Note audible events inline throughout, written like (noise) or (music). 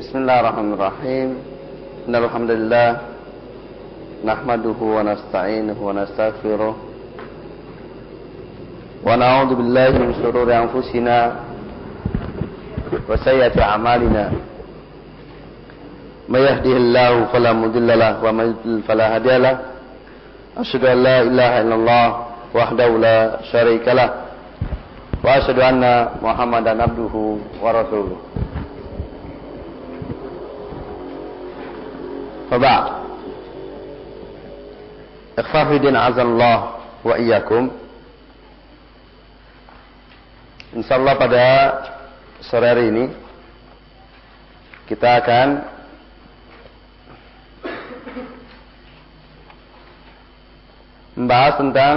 بسم الله الرحمن الرحيم. إن الحمد لله نحمده ونستعينه ونستغفره ونعوذ بالله من شرور أنفسنا وسيئة أعمالنا. من يهده الله فلا مضل له ومن يضلل فلا هادي له. أشهد أن لا إله إلا الله وحده لا شريك له. وأشهد أن محمدا عبده ورسوله. فبعد إخفاء في دين عز الله وإياكم Insyaallah pada sore hari ini kita akan membahas tentang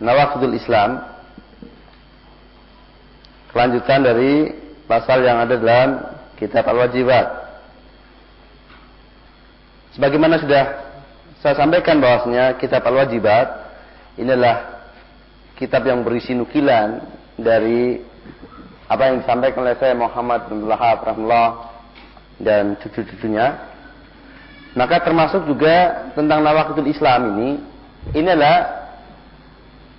nawakidul Islam kelanjutan dari pasal yang ada dalam kitab Al-Wajibat sebagaimana sudah saya sampaikan bahwasanya kitab Al-Wajibat inilah kitab yang berisi nukilan dari apa yang disampaikan oleh saya Muhammad bin Lahab rahimahullah dan cucu-cucunya maka termasuk juga tentang nawakidul Islam ini ini adalah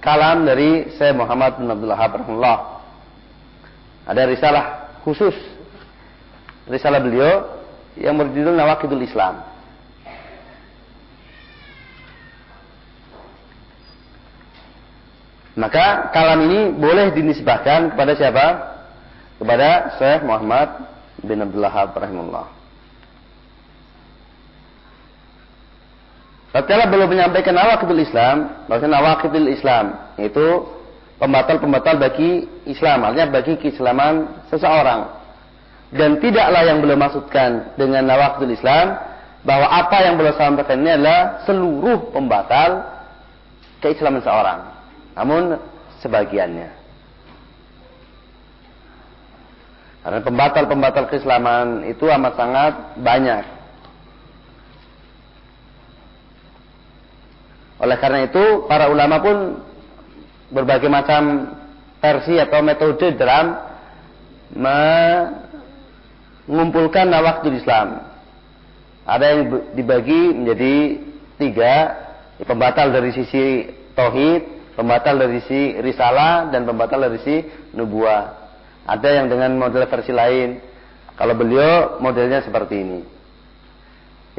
kalam dari saya Muhammad bin Abdul Wahab rahimahullah. Ada risalah khusus risalah beliau yang berjudul Nawakidul Islam. Maka kalam ini boleh dinisbahkan kepada siapa? Kepada Syekh Muhammad bin Abdul Wahab rahimahullah. Beliau menyampaikan nawakidul Islam, maksudnya nawakidul Islam itu pembatal-pembatal bagi Islam, artinya bagi keislaman seseorang. Dan tidaklah yang beliau maksudkan dengan nawakidul Islam bahwa apa yang beliau sampaikan ini adalah seluruh pembatal keislaman seseorang. Namun sebagiannya. Karena pembatal-pembatal keislaman itu amat sangat banyak. Oleh karena itu, para ulama pun berbagai macam versi atau metode dalam mengumpulkan nawakidul Islam. Ada yang dibagi menjadi tiga, pembatal dari sisi tauhid, pembatal dari sisi risalah, dan pembatal dari sisi nubuah. Ada yang dengan model versi lain. Kalau beliau modelnya seperti ini.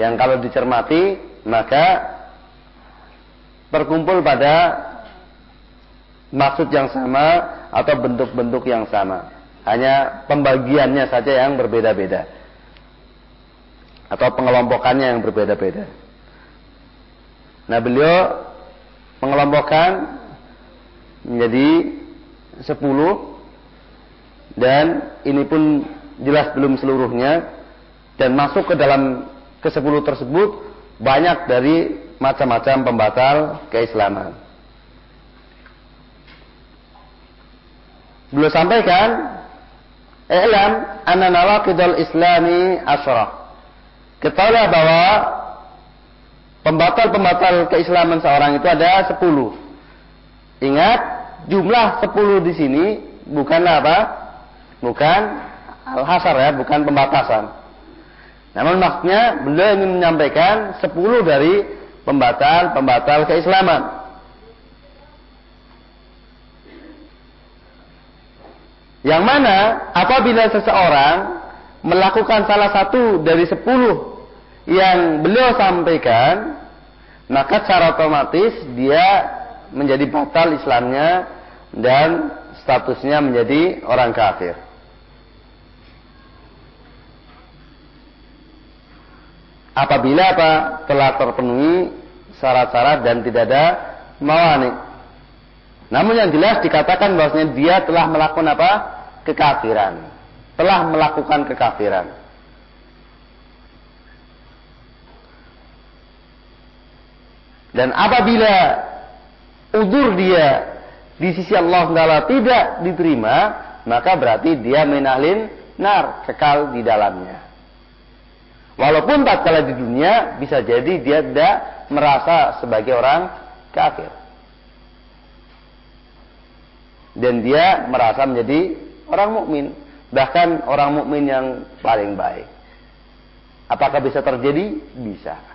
Yang kalau dicermati, maka berkumpul pada maksud yang sama atau bentuk-bentuk yang sama. Hanya pembagiannya saja yang berbeda-beda. Atau pengelompokannya yang berbeda-beda. Nah beliau mengelompokkan menjadi sepuluh dan ini pun jelas belum seluruhnya dan masuk ke dalam ke sepuluh tersebut banyak dari macam-macam pembatal keislaman. Beliau sampaikan, "I'lam anna nawaqidul islami asyrah." Ketahuilah bahwa pembatal-pembatal keislaman seorang itu ada sepuluh. Ingat, jumlah sepuluh di sini bukanlah apa? Bukan al-hasar ya, bukan pembatasan. Namun maksudnya beliau ingin menyampaikan sepuluh dari pembatal-pembatal keislaman. Yang mana apabila seseorang melakukan salah satu dari sepuluh yang beliau sampaikan, maka secara otomatis dia menjadi batal Islamnya dan statusnya menjadi orang kafir. apabila apa telah terpenuhi syarat-syarat dan tidak ada mawani. Namun yang jelas dikatakan bahwasanya dia telah melakukan apa? kekafiran. Telah melakukan kekafiran. Dan apabila udur dia di sisi Allah Taala tidak diterima, maka berarti dia menahlin nar, kekal di dalamnya. Walaupun tak kalah di dunia bisa jadi dia tidak merasa sebagai orang kafir. Dan dia merasa menjadi orang mukmin. Bahkan orang mukmin yang paling baik. Apakah bisa terjadi? Bisa.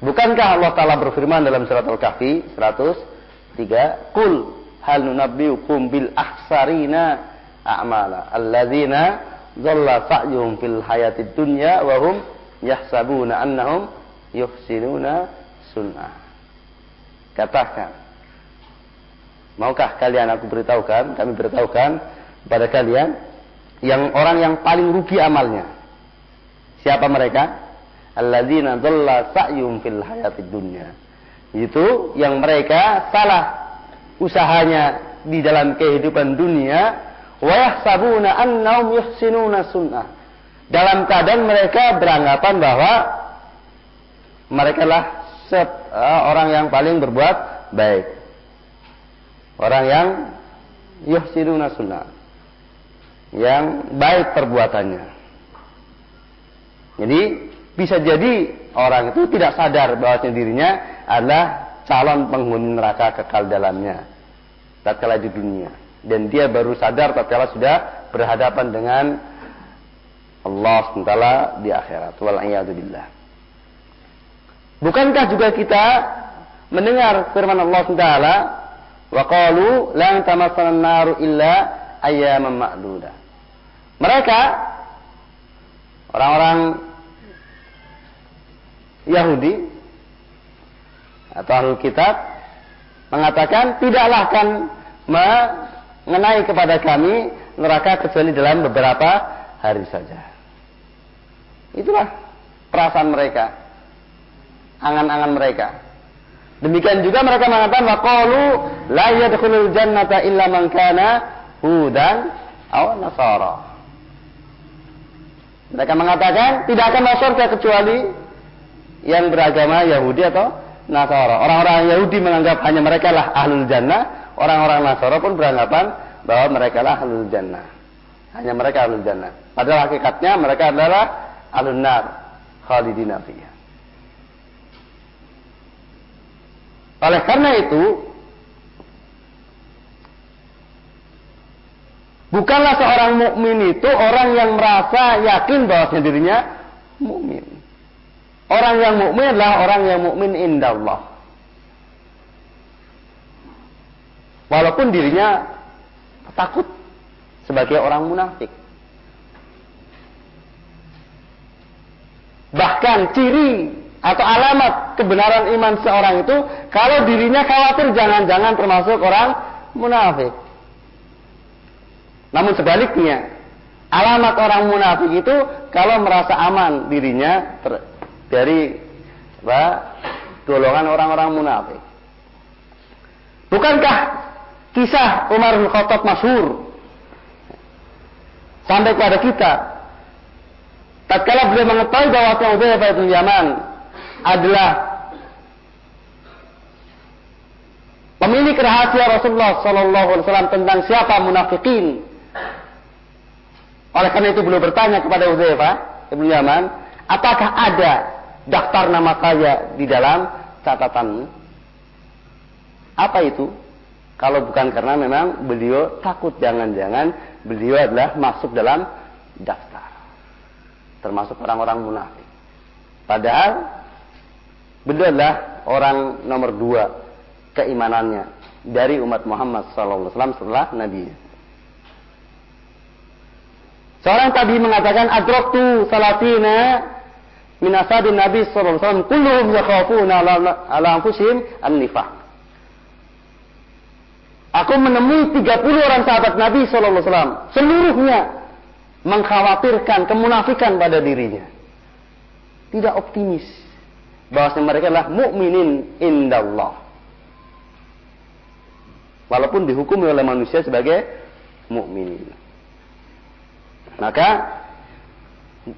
Bukankah Allah Ta'ala berfirman dalam surat Al-Kahfi 103, Qul hal nunabbiukum bil aksarina a'mala alladzina dhalla sa'yuhum fil hayatid dunya wa hum yahsabuna annahum yuhsinuna sunnah. Katakan, maukah kalian aku beritahukan, kami beritahukan pada kalian yang orang yang paling rugi amalnya. Siapa mereka? Alladzina dhalla sa'yum fil hayatid dunya. Itu yang mereka salah usahanya di dalam kehidupan dunia wa yahsabuna annahum yuhsinuna sunnah. Dalam keadaan mereka beranggapan bahwa mereka lah set, uh, orang yang paling berbuat baik. Orang yang yuhsinuna sunnah. Yang baik perbuatannya. Jadi bisa jadi orang itu tidak sadar bahwa dirinya adalah calon penghuni neraka kekal dalamnya tatkala di dunia. Dan dia baru sadar tatkala sudah berhadapan dengan Allah SWT di akhirat. Bukankah juga kita mendengar firman Allah SWT wa qalu la tamassana naru illa ayyaman ma'duda. Mereka orang-orang Yahudi atau Ahlul Kitab mengatakan tidaklah akan mengenai kepada kami neraka kecuali dalam beberapa hari saja. Itulah perasaan mereka, angan-angan mereka. Demikian juga mereka mengatakan waqalu la yadkhulul jannata illa man hudan aw nasara. Mereka mengatakan tidak akan masuk kecuali yang beragama Yahudi atau Nasara. Orang-orang Yahudi menganggap hanya mereka lah ahlul jannah, orang-orang Nasara pun beranggapan bahwa mereka lah ahlul jannah. Hanya mereka ahlul jannah. Padahal hakikatnya mereka adalah ahlul nar, khalidina fiyah. Oleh karena itu, bukanlah seorang mukmin itu orang yang merasa yakin bahwa dirinya mukmin. Orang yang mukmin adalah orang yang mukmin indallah. Walaupun dirinya takut sebagai orang munafik. Bahkan ciri atau alamat kebenaran iman seorang itu kalau dirinya khawatir jangan-jangan termasuk orang munafik. Namun sebaliknya, alamat orang munafik itu kalau merasa aman dirinya dari apa, golongan orang-orang munafik. Bukankah kisah Umar bin Khattab masyhur sampai kepada kita tatkala beliau mengetahui bahwa Hudzaifah bin Yaman adalah pemilik rahasia Rasulullah Sallallahu Alaihi Wasallam tentang siapa munafikin. Oleh karena itu beliau bertanya kepada Hudzaifah bin Yaman, apakah ada daftar nama saya di dalam catatanmu. Apa itu? Kalau bukan karena memang beliau takut jangan-jangan beliau adalah masuk dalam daftar. Termasuk orang-orang munafik. Padahal beliau adalah orang nomor dua keimanannya dari umat Muhammad SAW setelah Nabi. Seorang tadi mengatakan adroktu salatina min ashabin Nabi sallallahu alaihi wasallam kulluhum yakhafuna ala anfusihim an-nifaq. Aku menemui 30 orang sahabat Nabi sallallahu alaihi wasallam, seluruhnya mengkhawatirkan kemunafikan pada dirinya. Tidak optimis bahwasanya mereka adalah mukminin indallah. Walaupun dihukum oleh manusia sebagai mukminin. Maka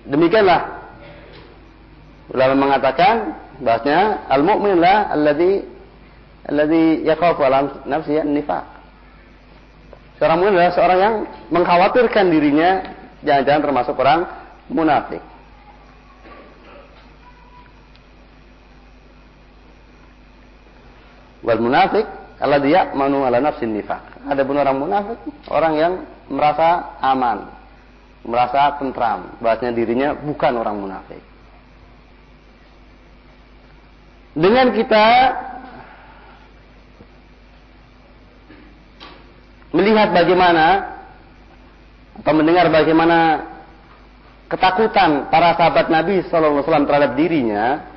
demikianlah Ulama mengatakan bahasnya al-mu'min lah alladhi alladhi yakhafu ala nafsi nifaq. Seorang mukmin adalah seorang yang mengkhawatirkan dirinya jangan-jangan termasuk orang munafik. Wal munafik dia manu ala nafsin nifaq. Ada pun orang munafik, orang yang merasa aman, merasa tentram, bahasanya dirinya bukan orang munafik. Dengan kita melihat bagaimana atau mendengar bagaimana ketakutan para sahabat Nabi SAW terhadap dirinya,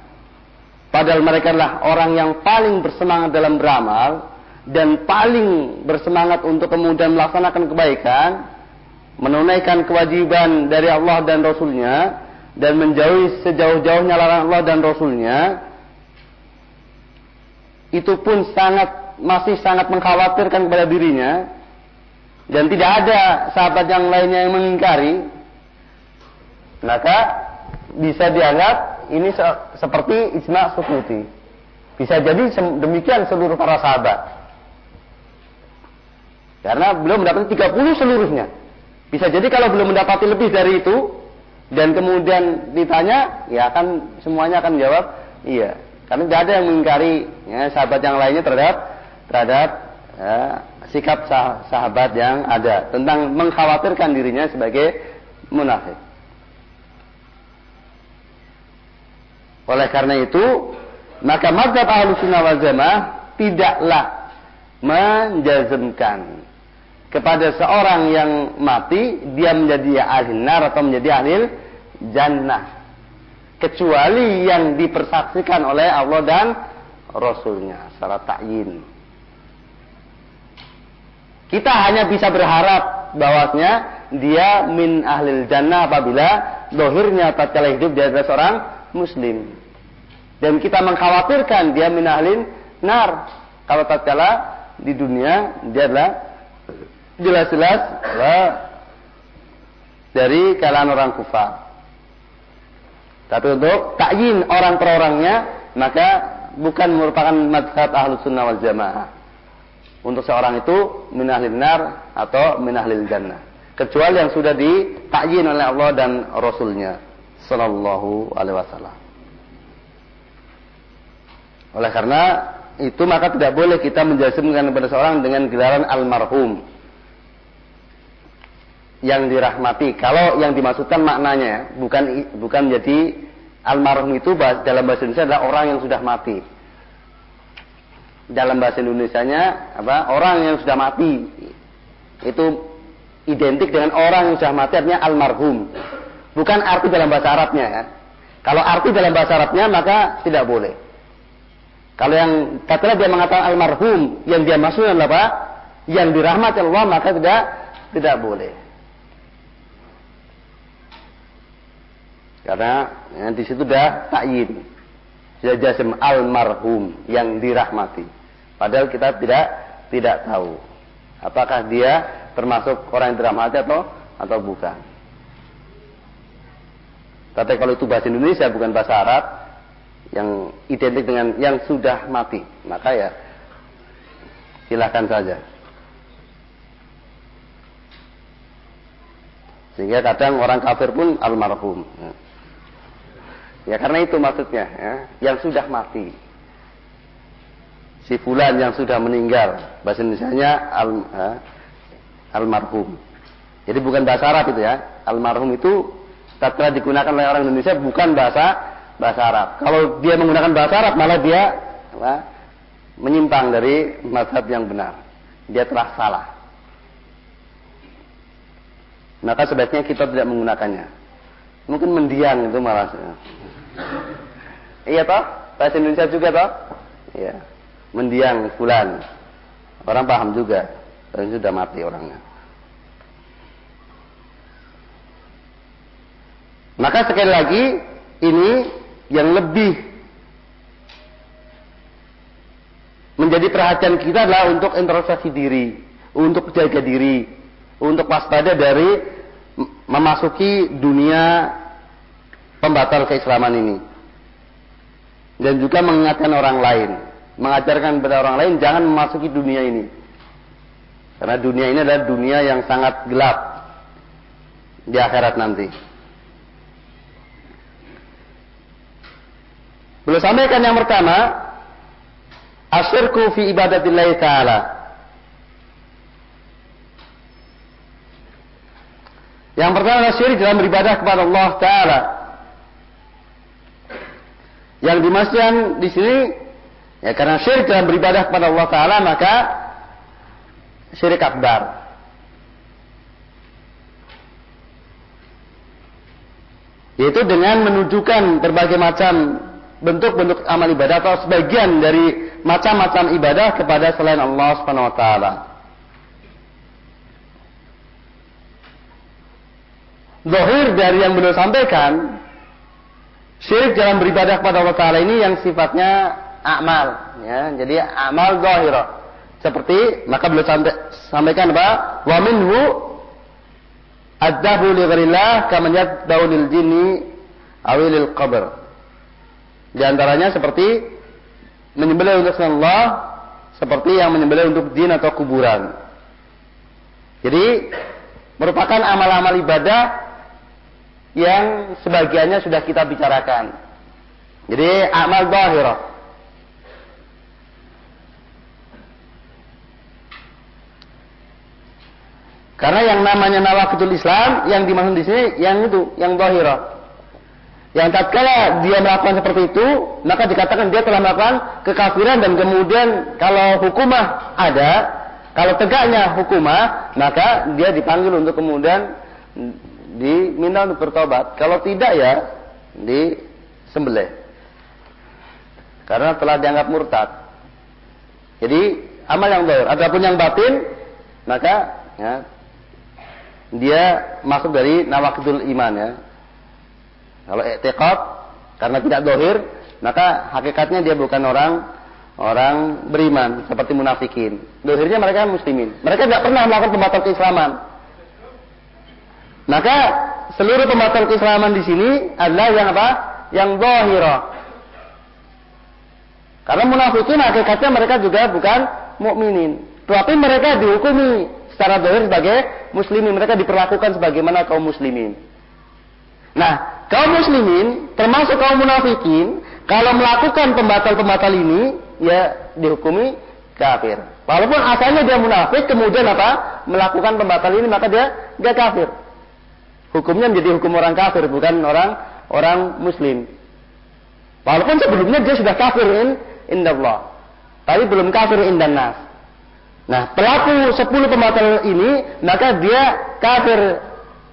padahal mereka adalah orang yang paling bersemangat dalam beramal, dan paling bersemangat untuk kemudian melaksanakan kebaikan, menunaikan kewajiban dari Allah dan Rasulnya, dan menjauhi sejauh-jauhnya larangan Allah dan Rasulnya, itu pun sangat masih sangat mengkhawatirkan kepada dirinya, dan tidak ada sahabat yang lainnya yang mengingkari, maka bisa dianggap ini seperti ijma sukuti. Bisa jadi demikian seluruh para sahabat. Karena belum mendapati 30 seluruhnya. Bisa jadi kalau belum mendapati lebih dari itu dan kemudian ditanya, ya akan semuanya akan jawab iya. Karena tidak ada yang mengingkari ya, sahabat yang lainnya terhadap terhadap ya, sikap sah sahabat yang ada tentang mengkhawatirkan dirinya sebagai munafik. Oleh karena itu, maka mazhab ahlu sunnah wal jamaah tidaklah menjazmkan kepada seorang yang mati dia menjadi ahli nar atau menjadi ahli jannah kecuali yang dipersaksikan oleh Allah dan Rasulnya secara takyin kita hanya bisa berharap bahwasanya dia min ahli jannah apabila dohirnya tatkala hidup dia adalah seorang muslim. Dan kita mengkhawatirkan dia min ahli nar. Kalau tatkala di dunia dia adalah jelas-jelas dari kalangan orang kufar. Tapi untuk takyin orang per orangnya, maka bukan merupakan madhab ahlu sunnah wal jamaah. Untuk seorang itu minahlil nar atau minahlil jannah. Kecuali yang sudah ditakyin oleh Allah dan Rasulnya. Sallallahu alaihi wasallam. Oleh karena itu maka tidak boleh kita menjasimkan kepada seorang dengan gelaran almarhum yang dirahmati. Kalau yang dimaksudkan maknanya bukan bukan jadi almarhum itu dalam bahasa Indonesia adalah orang yang sudah mati. Dalam bahasa Indonesia-nya apa? Orang yang sudah mati. Itu identik dengan orang yang sudah mati artinya almarhum. Bukan arti dalam bahasa Arabnya ya. Kalau arti dalam bahasa Arabnya maka tidak boleh. Kalau yang katakanlah dia mengatakan almarhum yang dia maksudnya adalah apa? Yang dirahmati Allah maka tidak tidak boleh. Karena ya, di situ dah takyin. Sudah almarhum yang dirahmati. Padahal kita tidak tidak tahu apakah dia termasuk orang yang dirahmati atau atau bukan. Tapi kalau itu bahasa Indonesia bukan bahasa Arab yang identik dengan yang sudah mati, maka ya silahkan saja. Sehingga kadang orang kafir pun almarhum. Ya. Ya karena itu maksudnya, ya, yang sudah mati. Si fulan yang sudah meninggal, bahasa Indonesia-nya al, ya, almarhum. Jadi bukan bahasa Arab itu ya. Almarhum itu tatkala digunakan oleh orang Indonesia bukan bahasa bahasa Arab. Kalau dia menggunakan bahasa Arab malah dia ya, menyimpang dari mazhab yang benar. Dia telah salah. Maka sebaiknya kita tidak menggunakannya. Mungkin mendiang itu malah. Iya toh? Bahasa Indonesia juga toh? Iya. Mendiang fulan. Orang paham juga. Dan sudah mati orangnya. Maka sekali lagi ini yang lebih menjadi perhatian kita adalah untuk introspeksi diri, untuk jaga diri, untuk waspada dari memasuki dunia pembatal keislaman ini. Dan juga mengingatkan orang lain. Mengajarkan kepada orang lain jangan memasuki dunia ini. Karena dunia ini adalah dunia yang sangat gelap di akhirat nanti. Belum sampaikan yang pertama, asyirku fi ibadatillah taala. Yang pertama adalah syirik dalam beribadah kepada Allah taala. Yang dimaksudkan di sini ya karena syirik dalam beribadah kepada Allah taala maka syirik akbar. Yaitu dengan menunjukkan berbagai macam bentuk-bentuk amal ibadah atau sebagian dari macam-macam ibadah kepada selain Allah Subhanahu wa taala. Zohir dari yang beliau sampaikan, syirik dalam beribadah kepada Allah Taala ini yang sifatnya amal, ya. Jadi amal zohir. Seperti maka beliau sampaikan apa? Wa minhu Adzabu li ghairillah kama yadbau awilil qabr. Di antaranya seperti menyembelih untuk Allah seperti yang menyembelih untuk jin atau kuburan. Jadi merupakan amal-amal ibadah yang sebagiannya sudah kita bicarakan. Jadi amal zahirah. Karena yang namanya nawakitul Islam yang dimaksud di sini yang itu, yang zahira. Yang tatkala dia melakukan seperti itu, maka dikatakan dia telah melakukan kekafiran dan kemudian kalau hukumah ada, kalau tegaknya hukumah, maka dia dipanggil untuk kemudian diminta untuk bertobat. Kalau tidak ya disembelih. Karena telah dianggap murtad. Jadi amal yang zahir. Adapun yang batin, maka ya, dia masuk dari nawakidul iman ya. Kalau i'tiqad karena tidak dohir, maka hakikatnya dia bukan orang orang beriman seperti munafikin. Dohirnya mereka muslimin. Mereka tidak pernah melakukan pembatal keislaman. Maka seluruh pembatal keislaman di sini adalah yang apa? Yang dohiro. Karena munafikin hakikatnya mereka juga bukan mukminin. Tetapi mereka dihukumi secara dohir sebagai muslimin. Mereka diperlakukan sebagaimana kaum muslimin. Nah, kaum muslimin, termasuk kaum munafikin, kalau melakukan pembatal-pembatal ini, ya dihukumi kafir. Walaupun asalnya dia munafik, kemudian apa? Melakukan pembatal ini, maka dia dia kafir. Hukumnya menjadi hukum orang kafir, bukan orang orang muslim. Walaupun sebelumnya dia sudah kafir in indallah. Tapi belum kafir indan nas. Nah, pelaku 10 pembatal ini, maka dia kafir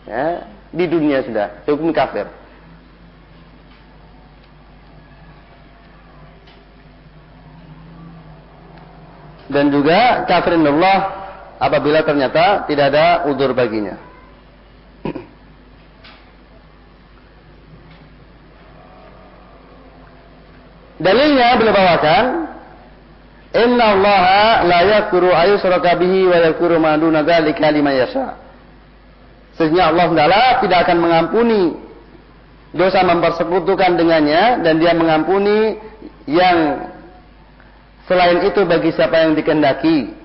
ya, di dunia sudah, hukum kafir. Dan juga kafir Allah apabila ternyata tidak ada udur baginya. Dalilnya beliau bawakan Inna Allah la yakuru ayusraka bihi wa yakuru ma duna liman yasha. Sesungguhnya Allah Taala tidak akan mengampuni dosa mempersekutukan dengannya dan dia mengampuni yang selain itu bagi siapa yang dikehendaki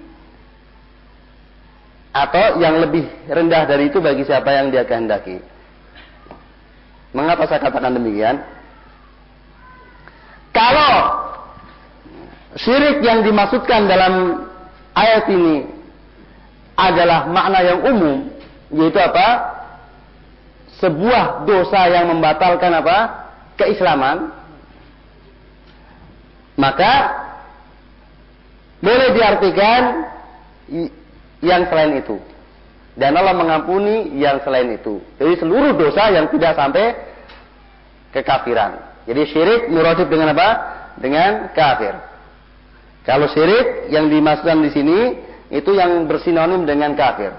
atau yang lebih rendah dari itu bagi siapa yang dia kehendaki. Mengapa saya katakan demikian? Kalau syirik yang dimaksudkan dalam ayat ini adalah makna yang umum, yaitu apa? Sebuah dosa yang membatalkan apa? Keislaman. Maka boleh diartikan yang selain itu. Dan Allah mengampuni yang selain itu. Jadi seluruh dosa yang tidak sampai kekafiran. Jadi syirik muradif dengan apa? Dengan kafir. Kalau syirik yang dimaksudkan di sini itu yang bersinonim dengan kafir.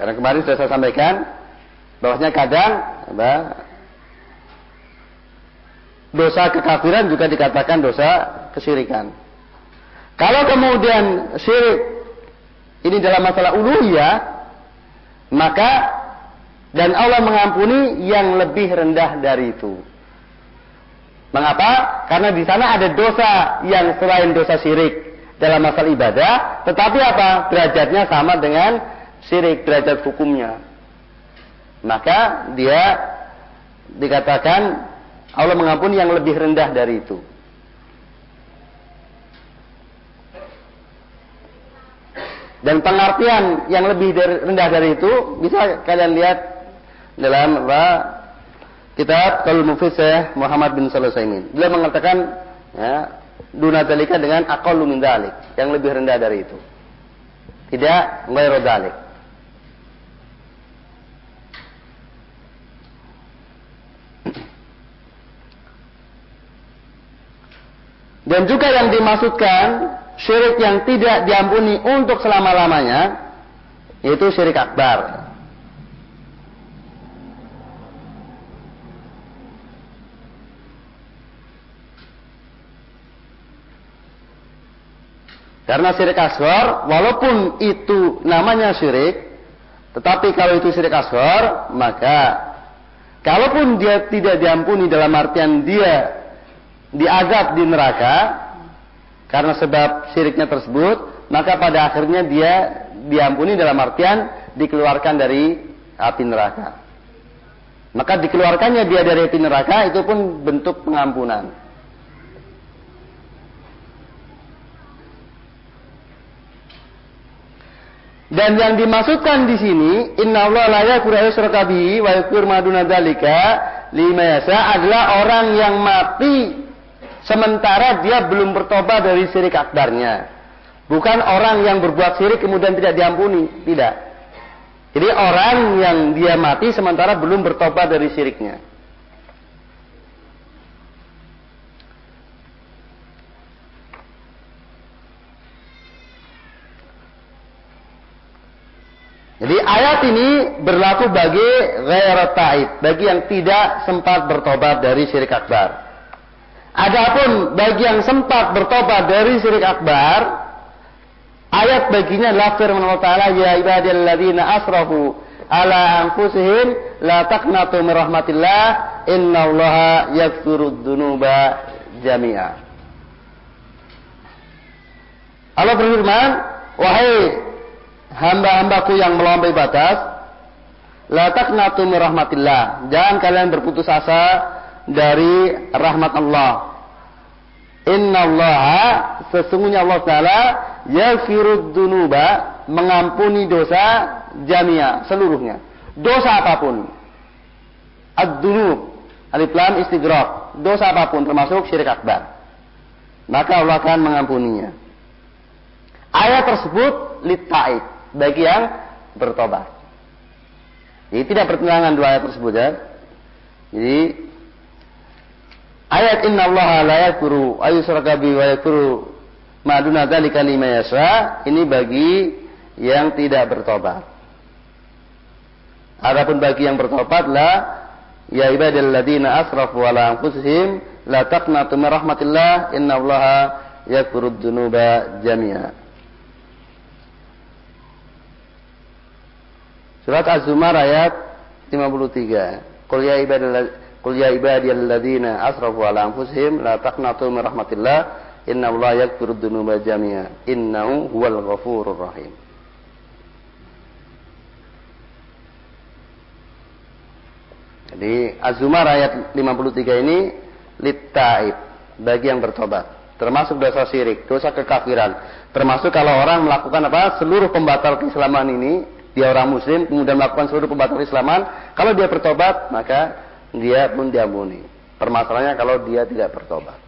Karena kemarin sudah saya sampaikan bahwasanya kadang apa, dosa kekafiran juga dikatakan dosa kesyirikan. Kalau kemudian syirik ini dalam masalah uluhiyah, maka dan Allah mengampuni yang lebih rendah dari itu. Mengapa? Karena di sana ada dosa yang selain dosa syirik dalam masalah ibadah, tetapi apa? Derajatnya sama dengan syirik, derajat hukumnya. Maka dia dikatakan Allah mengampuni yang lebih rendah dari itu. Dan pengertian yang lebih rendah dari itu bisa kalian lihat dalam apa kitab Qaul Mufid Muhammad bin Shalih Beliau mengatakan ya, duna dalika dengan aqallu min dalik, yang lebih rendah dari itu. Tidak ghairu. Dan juga yang dimaksudkan syirik yang tidak diampuni untuk selama-lamanya yaitu syirik akbar. Karena syirik asghar walaupun itu namanya syirik tetapi kalau itu syirik asghar maka kalaupun dia tidak diampuni dalam artian dia diazab di neraka karena sebab syiriknya tersebut, maka pada akhirnya dia diampuni dalam artian dikeluarkan dari api neraka. Maka dikeluarkannya dia dari api neraka itu pun bentuk pengampunan. Dan yang dimaksudkan di sini, Inna Allah la yakuru bihi wa yakur maduna dalika lima yasa adalah orang yang mati Sementara dia belum bertobat dari syirik akbarnya. Bukan orang yang berbuat syirik kemudian tidak diampuni. Tidak. Jadi orang yang dia mati sementara belum bertobat dari syiriknya. Jadi ayat ini berlaku bagi ghairat taib, bagi yang tidak sempat bertobat dari syirik akbar. Adapun bagi yang sempat bertobat dari syirik akbar, ayat baginya adalah firman Allah Taala, "Ya ibadilladzina asrafu ala anfusihim la taqnatu min rahmatillah, innallaha yaghfirud dzunuba jami'a." Allah berfirman, "Wahai hamba-hambaku yang melampaui batas, la taqnatu min rahmatillah." Jangan kalian berputus asa dari rahmat Allah. Inna sesungguhnya Allah Taala yaghfirud dunuba mengampuni dosa jamia seluruhnya. Dosa apa pun. Ad-dunub alif lam. Dosa apa pun termasuk syirik akbar. Maka Allah akan mengampuninya. Ayat tersebut litaib bagi yang bertobat. Jadi tidak pertentangan dua ayat tersebut ya. Jadi Ayat inna Allah la yakuru ayusraka bi wa yakuru maduna dzalika lima yasha ini bagi yang tidak bertobat. Adapun bagi yang bertobat la ya ibadalladzina asrafu ala anfusihim la taqnatu min rahmatillah innallaha yakuru dzunuba jami'a. Surat Az-Zumar ayat 53. Qul ya Qul ya asrafu ala anfusihim la taqnatu min rahmatillah innallaha yaghfiru dzunuba jami'a innahu huwal ghafurur rahim. Jadi Az-Zumar ayat 53 ini littaib bagi yang bertobat termasuk dosa syirik, dosa kekafiran. Termasuk kalau orang melakukan apa? seluruh pembatal keislaman ini, dia orang muslim kemudian melakukan seluruh pembatal keislaman, kalau dia bertobat maka dia pun diampuni. Permasalahannya kalau dia tidak bertobat.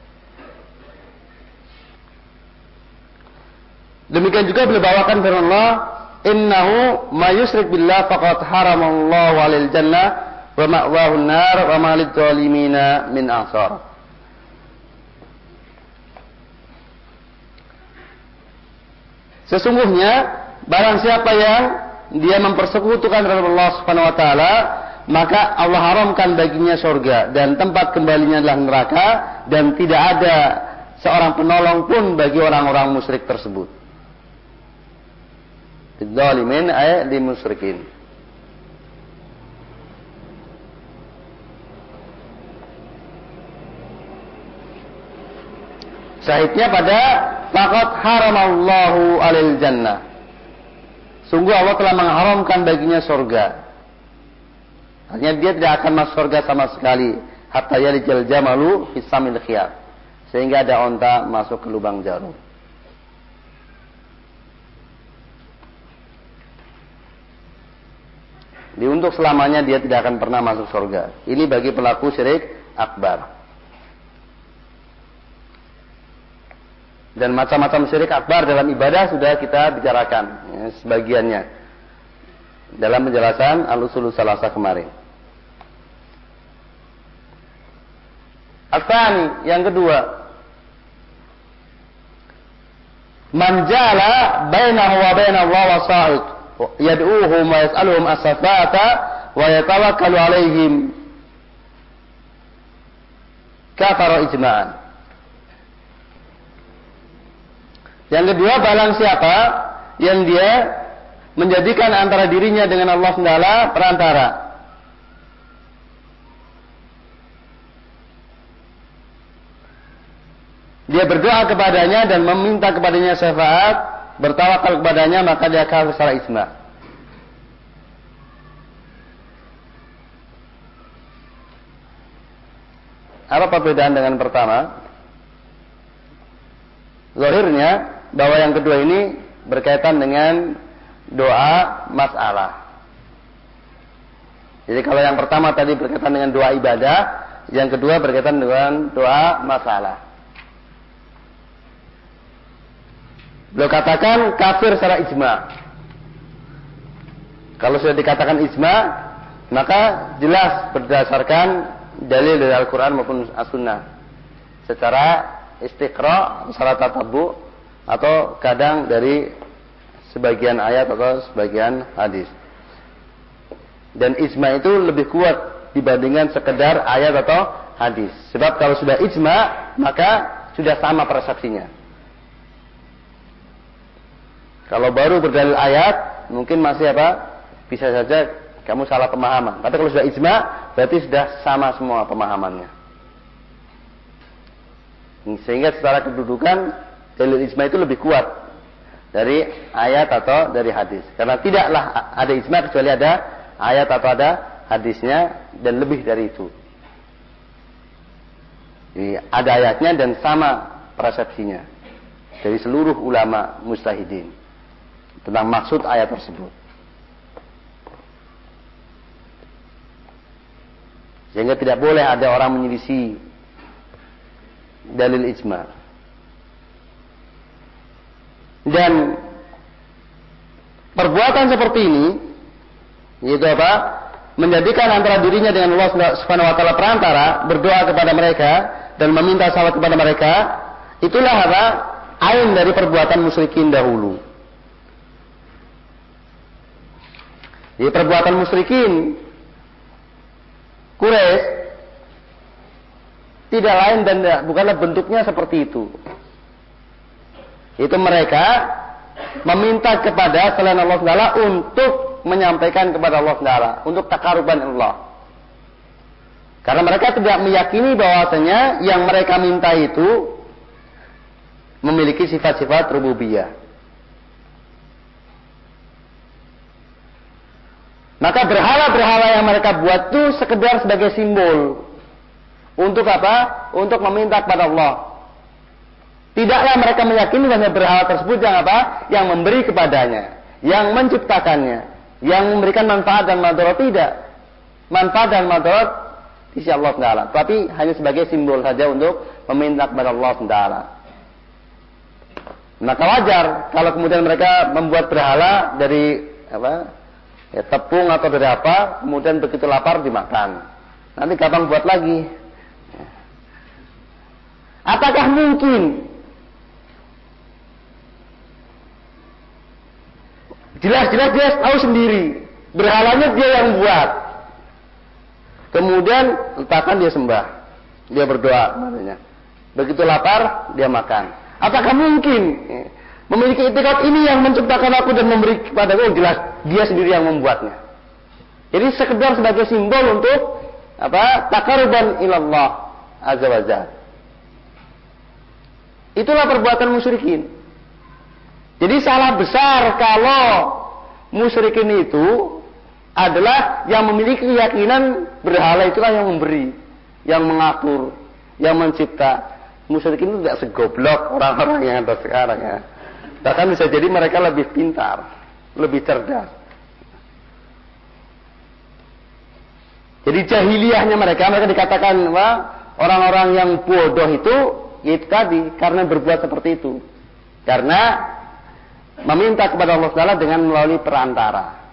Demikian juga beliau bawakan firman Allah, "Innahu mayusrik billah faqad haramallahu 'alal jannah wa ma'wahu an-nar wa ma lidzalimina min ansar." Sesungguhnya barang siapa yang dia mempersekutukan Allah Subhanahu wa taala maka Allah haramkan baginya surga dan tempat kembalinya adalah neraka dan tidak ada seorang penolong pun bagi orang-orang musyrik tersebut. Dzalimin ay di musyrikin. Syahidnya pada faqad haramallahu alil jannah. Sungguh Allah telah mengharamkan baginya surga. Artinya dia tidak akan masuk surga sama sekali. hatta yalijal jamalu fisamil khiyar. Sehingga ada onta masuk ke lubang jarum. Di untuk selamanya dia tidak akan pernah masuk surga. Ini bagi pelaku syirik akbar. Dan macam-macam syirik akbar dalam ibadah sudah kita bicarakan ya, sebagiannya dalam penjelasan al-usul salasa kemarin. Asani yang kedua. Manjala bainahu wa bain Allah wa sa'id. Yad'uhum wa yas'aluhum as-safata wa yatawakkalu alaihim. Kafara ijma'an. Yang kedua, balang siapa yang dia menjadikan antara dirinya dengan Allah SWT perantara. dia berdoa kepadanya dan meminta kepadanya syafaat, bertawakal kepadanya, maka dia kafir secara isma. Apa perbedaan dengan pertama? Zahirnya bahwa yang kedua ini berkaitan dengan doa masalah. Jadi kalau yang pertama tadi berkaitan dengan doa ibadah, yang kedua berkaitan dengan doa masalah. Beliau katakan kafir secara ijma. Kalau sudah dikatakan ijma, maka jelas berdasarkan dalil dari Al-Quran maupun As-Sunnah. Secara istiqra, secara tatabu, atau kadang dari sebagian ayat atau sebagian hadis. Dan ijma itu lebih kuat dibandingkan sekedar ayat atau hadis. Sebab kalau sudah ijma, maka sudah sama persepsinya. Kalau baru berdalil ayat, mungkin masih apa? Bisa saja kamu salah pemahaman. Tapi kalau sudah ijma, berarti sudah sama semua pemahamannya. Sehingga secara kedudukan dalil ijma itu lebih kuat dari ayat atau dari hadis. Karena tidaklah ada ijma kecuali ada ayat atau ada hadisnya dan lebih dari itu. Jadi ada ayatnya dan sama persepsinya dari seluruh ulama mustahidin tentang maksud ayat tersebut. Sehingga tidak boleh ada orang menyelisih dalil ijma. Dan perbuatan seperti ini yaitu apa? Menjadikan antara dirinya dengan Allah Subhanahu wa taala perantara, berdoa kepada mereka dan meminta salat kepada mereka, itulah apa? Ain dari perbuatan musyrikin dahulu. Jadi perbuatan musyrikin Quraisy tidak lain dan bukanlah bentuknya seperti itu. Itu mereka meminta kepada selain Allah Taala untuk menyampaikan kepada Allah Taala untuk takaruban Allah. Karena mereka tidak meyakini bahwasanya yang mereka minta itu memiliki sifat-sifat rububiyah. Maka berhala-berhala yang mereka buat itu sekedar sebagai simbol. Untuk apa? Untuk meminta kepada Allah. Tidaklah mereka meyakini bahwa berhala tersebut yang apa? Yang memberi kepadanya. Yang menciptakannya. Yang memberikan manfaat dan madarat. Tidak. Manfaat dan madarat sisi Allah Taala. Tapi hanya sebagai simbol saja untuk meminta kepada Allah Taala. Maka wajar kalau kemudian mereka membuat berhala dari apa? ya, tepung atau dari apa, kemudian begitu lapar dimakan. Nanti gampang buat lagi. Apakah mungkin jelas-jelas dia tahu sendiri berhalanya dia yang buat. Kemudian letakkan dia sembah, dia berdoa, makanya. Begitu lapar dia makan. Apakah mungkin memiliki etikat ini yang menciptakan aku dan memberi kepada aku jelas dia sendiri yang membuatnya. Jadi sekedar sebagai simbol untuk apa? Takaruban ilallah azza wajalla. Itulah perbuatan musyrikin. Jadi salah besar kalau musyrikin itu adalah yang memiliki keyakinan berhala itulah yang memberi. yang mengatur, yang mencipta. Musyrikin itu tidak segoblok orang-orang yang ada sekarang ya. Bahkan bisa jadi mereka lebih pintar, lebih cerdas. Jadi jahiliyahnya mereka, mereka dikatakan wah orang-orang yang bodoh itu itu tadi karena berbuat seperti itu. Karena meminta kepada Allah Taala dengan melalui perantara.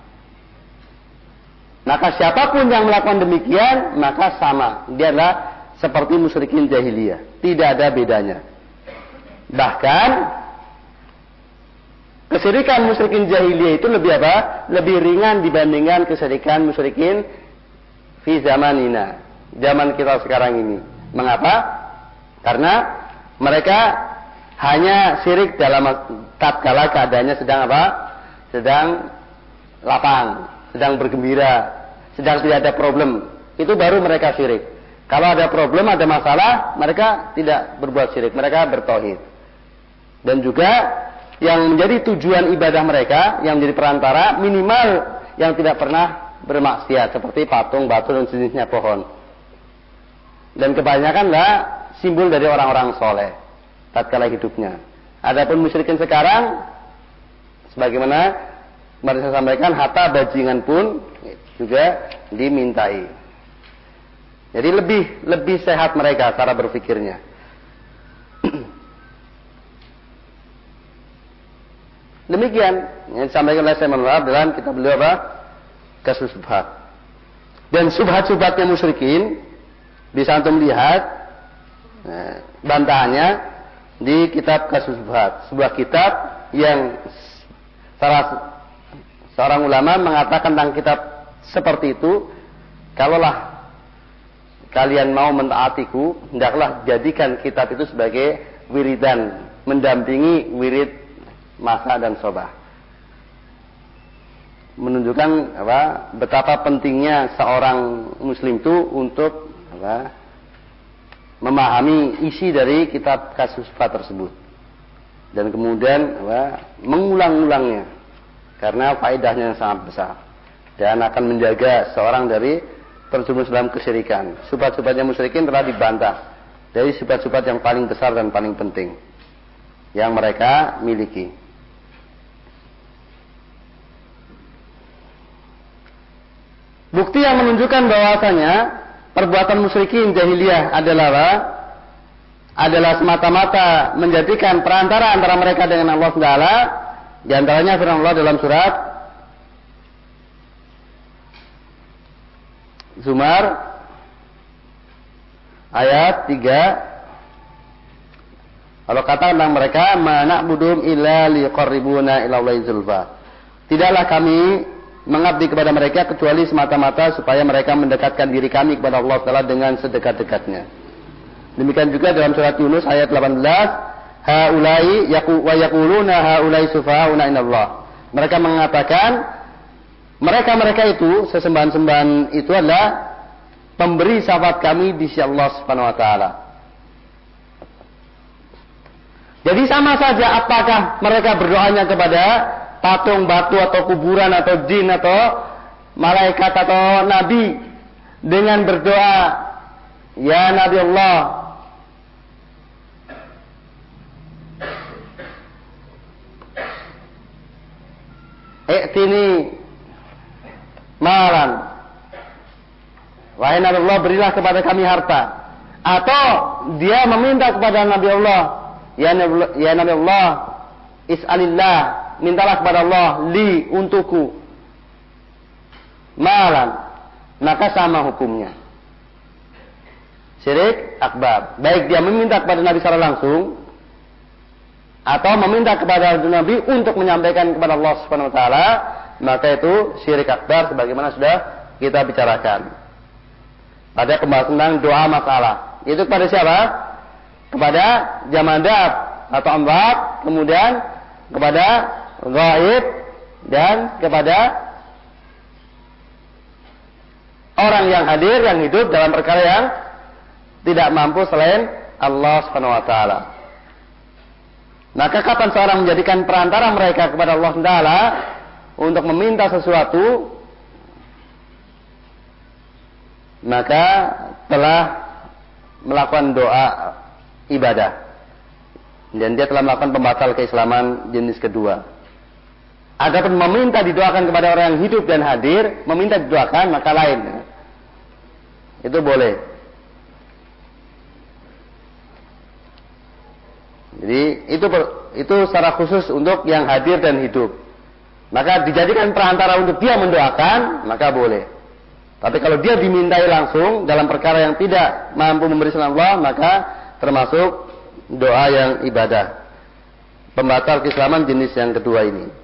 Maka siapa pun yang melakukan demikian, maka sama. Dia adalah seperti musyrikin jahiliyah. Tidak ada bedanya. Bahkan Kesyirikan musyrikin jahiliyah itu lebih apa? Lebih ringan dibandingkan kesyirikan musyrikin fi zamanina. Zaman kita sekarang ini. Mengapa? Karena mereka hanya syirik dalam tatkala keadaannya sedang apa? Sedang lapang, sedang bergembira, sedang tidak ada problem. Itu baru mereka syirik. Kalau ada problem, ada masalah, mereka tidak berbuat syirik, mereka bertauhid. Dan juga yang menjadi tujuan ibadah mereka, yang menjadi perantara minimal yang tidak pernah bermaksiat seperti patung, batu dan sejenisnya pohon. Dan kebanyakanlah simbol dari orang-orang soleh tatkala hidupnya. Adapun musyrikin sekarang sebagaimana mari saya sampaikan harta bajingan pun juga dimintai. Jadi lebih lebih sehat mereka cara berpikirnya. (clears throat) Demikian yang disampaikan oleh Syekh Manuel dalam kitab beliau apa? Kasus subhat. Dan subhat-subhatnya musyrikin bisa antum lihat eh, bantahannya di kitab Kasus Subhat, sebuah kitab yang salah seorang ulama mengatakan tentang kitab seperti itu, kalaulah kalian mau mentaatiku, hendaklah jadikan kitab itu sebagai wiridan, mendampingi wirid masa dan sobah. Menunjukkan apa, betapa pentingnya seorang muslim itu untuk apa, memahami isi dari kitab kasus fa tersebut. Dan kemudian apa, mengulang-ulangnya. Karena faedahnya yang sangat besar. Dan akan menjaga seorang dari terjerumus dalam kesyirikan. Sifat-sifatnya musyrikin telah dibantah. Dari sifat-sifat yang paling besar dan paling penting. Yang mereka miliki. Bukti yang menunjukkan bahwasanya perbuatan musyrikin jahiliyah adalah apa? Adalah semata-mata menjadikan perantara antara mereka dengan Allah Taala. Di antaranya firman Allah dalam surat Zumar ayat 3 kalau kata tentang mereka mana budum illa liqarribuna ila. Tidaklah kami mengabdi kepada mereka kecuali semata-mata supaya mereka mendekatkan diri kami kepada Allah Taala dengan sedekat-dekatnya. Demikian juga dalam surat Yunus ayat 18, haulai yaku wa yaquluna haulai sufahauna inallah. Mereka mengatakan mereka-mereka itu sesembahan-sembahan itu adalah pemberi syafaat kami di sisi Allah Subhanahu wa taala. Jadi sama saja apakah mereka berdoanya kepada patung, batu atau kuburan atau jin atau malaikat atau nabi dengan berdoa ya nabi Allah Iktini malan. Wahai Nabi Allah berilah kepada kami harta. Atau dia meminta kepada Nabi Allah Ya Nabi, ya Nabi Allah Is'alillah mintalah kepada Allah li untukku. Malam maka sama hukumnya. Syirik akbar baik dia meminta kepada Nabi secara langsung atau meminta kepada Nabi untuk menyampaikan kepada Allah Subhanahu wa taala maka itu syirik akbar sebagaimana sudah kita bicarakan. Pada pembahasan tentang doa masalah. Itu kepada siapa? Kepada jamadab atau ambat kemudian kepada gaib dan kepada orang yang hadir yang hidup dalam perkara yang tidak mampu selain Allah Subhanahu wa taala. Maka kapan seorang menjadikan perantara mereka kepada Allah Taala untuk meminta sesuatu maka telah melakukan doa ibadah. Dan dia telah melakukan pembatal keislaman jenis kedua. Adapun meminta didoakan kepada orang yang hidup dan hadir, meminta didoakan maka lain. Itu boleh. Jadi itu itu secara khusus untuk yang hadir dan hidup. Maka dijadikan perantara untuk dia mendoakan, maka boleh. Tapi kalau dia dimintai langsung dalam perkara yang tidak mampu memberi Allah, maka termasuk doa yang ibadah. Pembatal keislaman jenis yang kedua ini.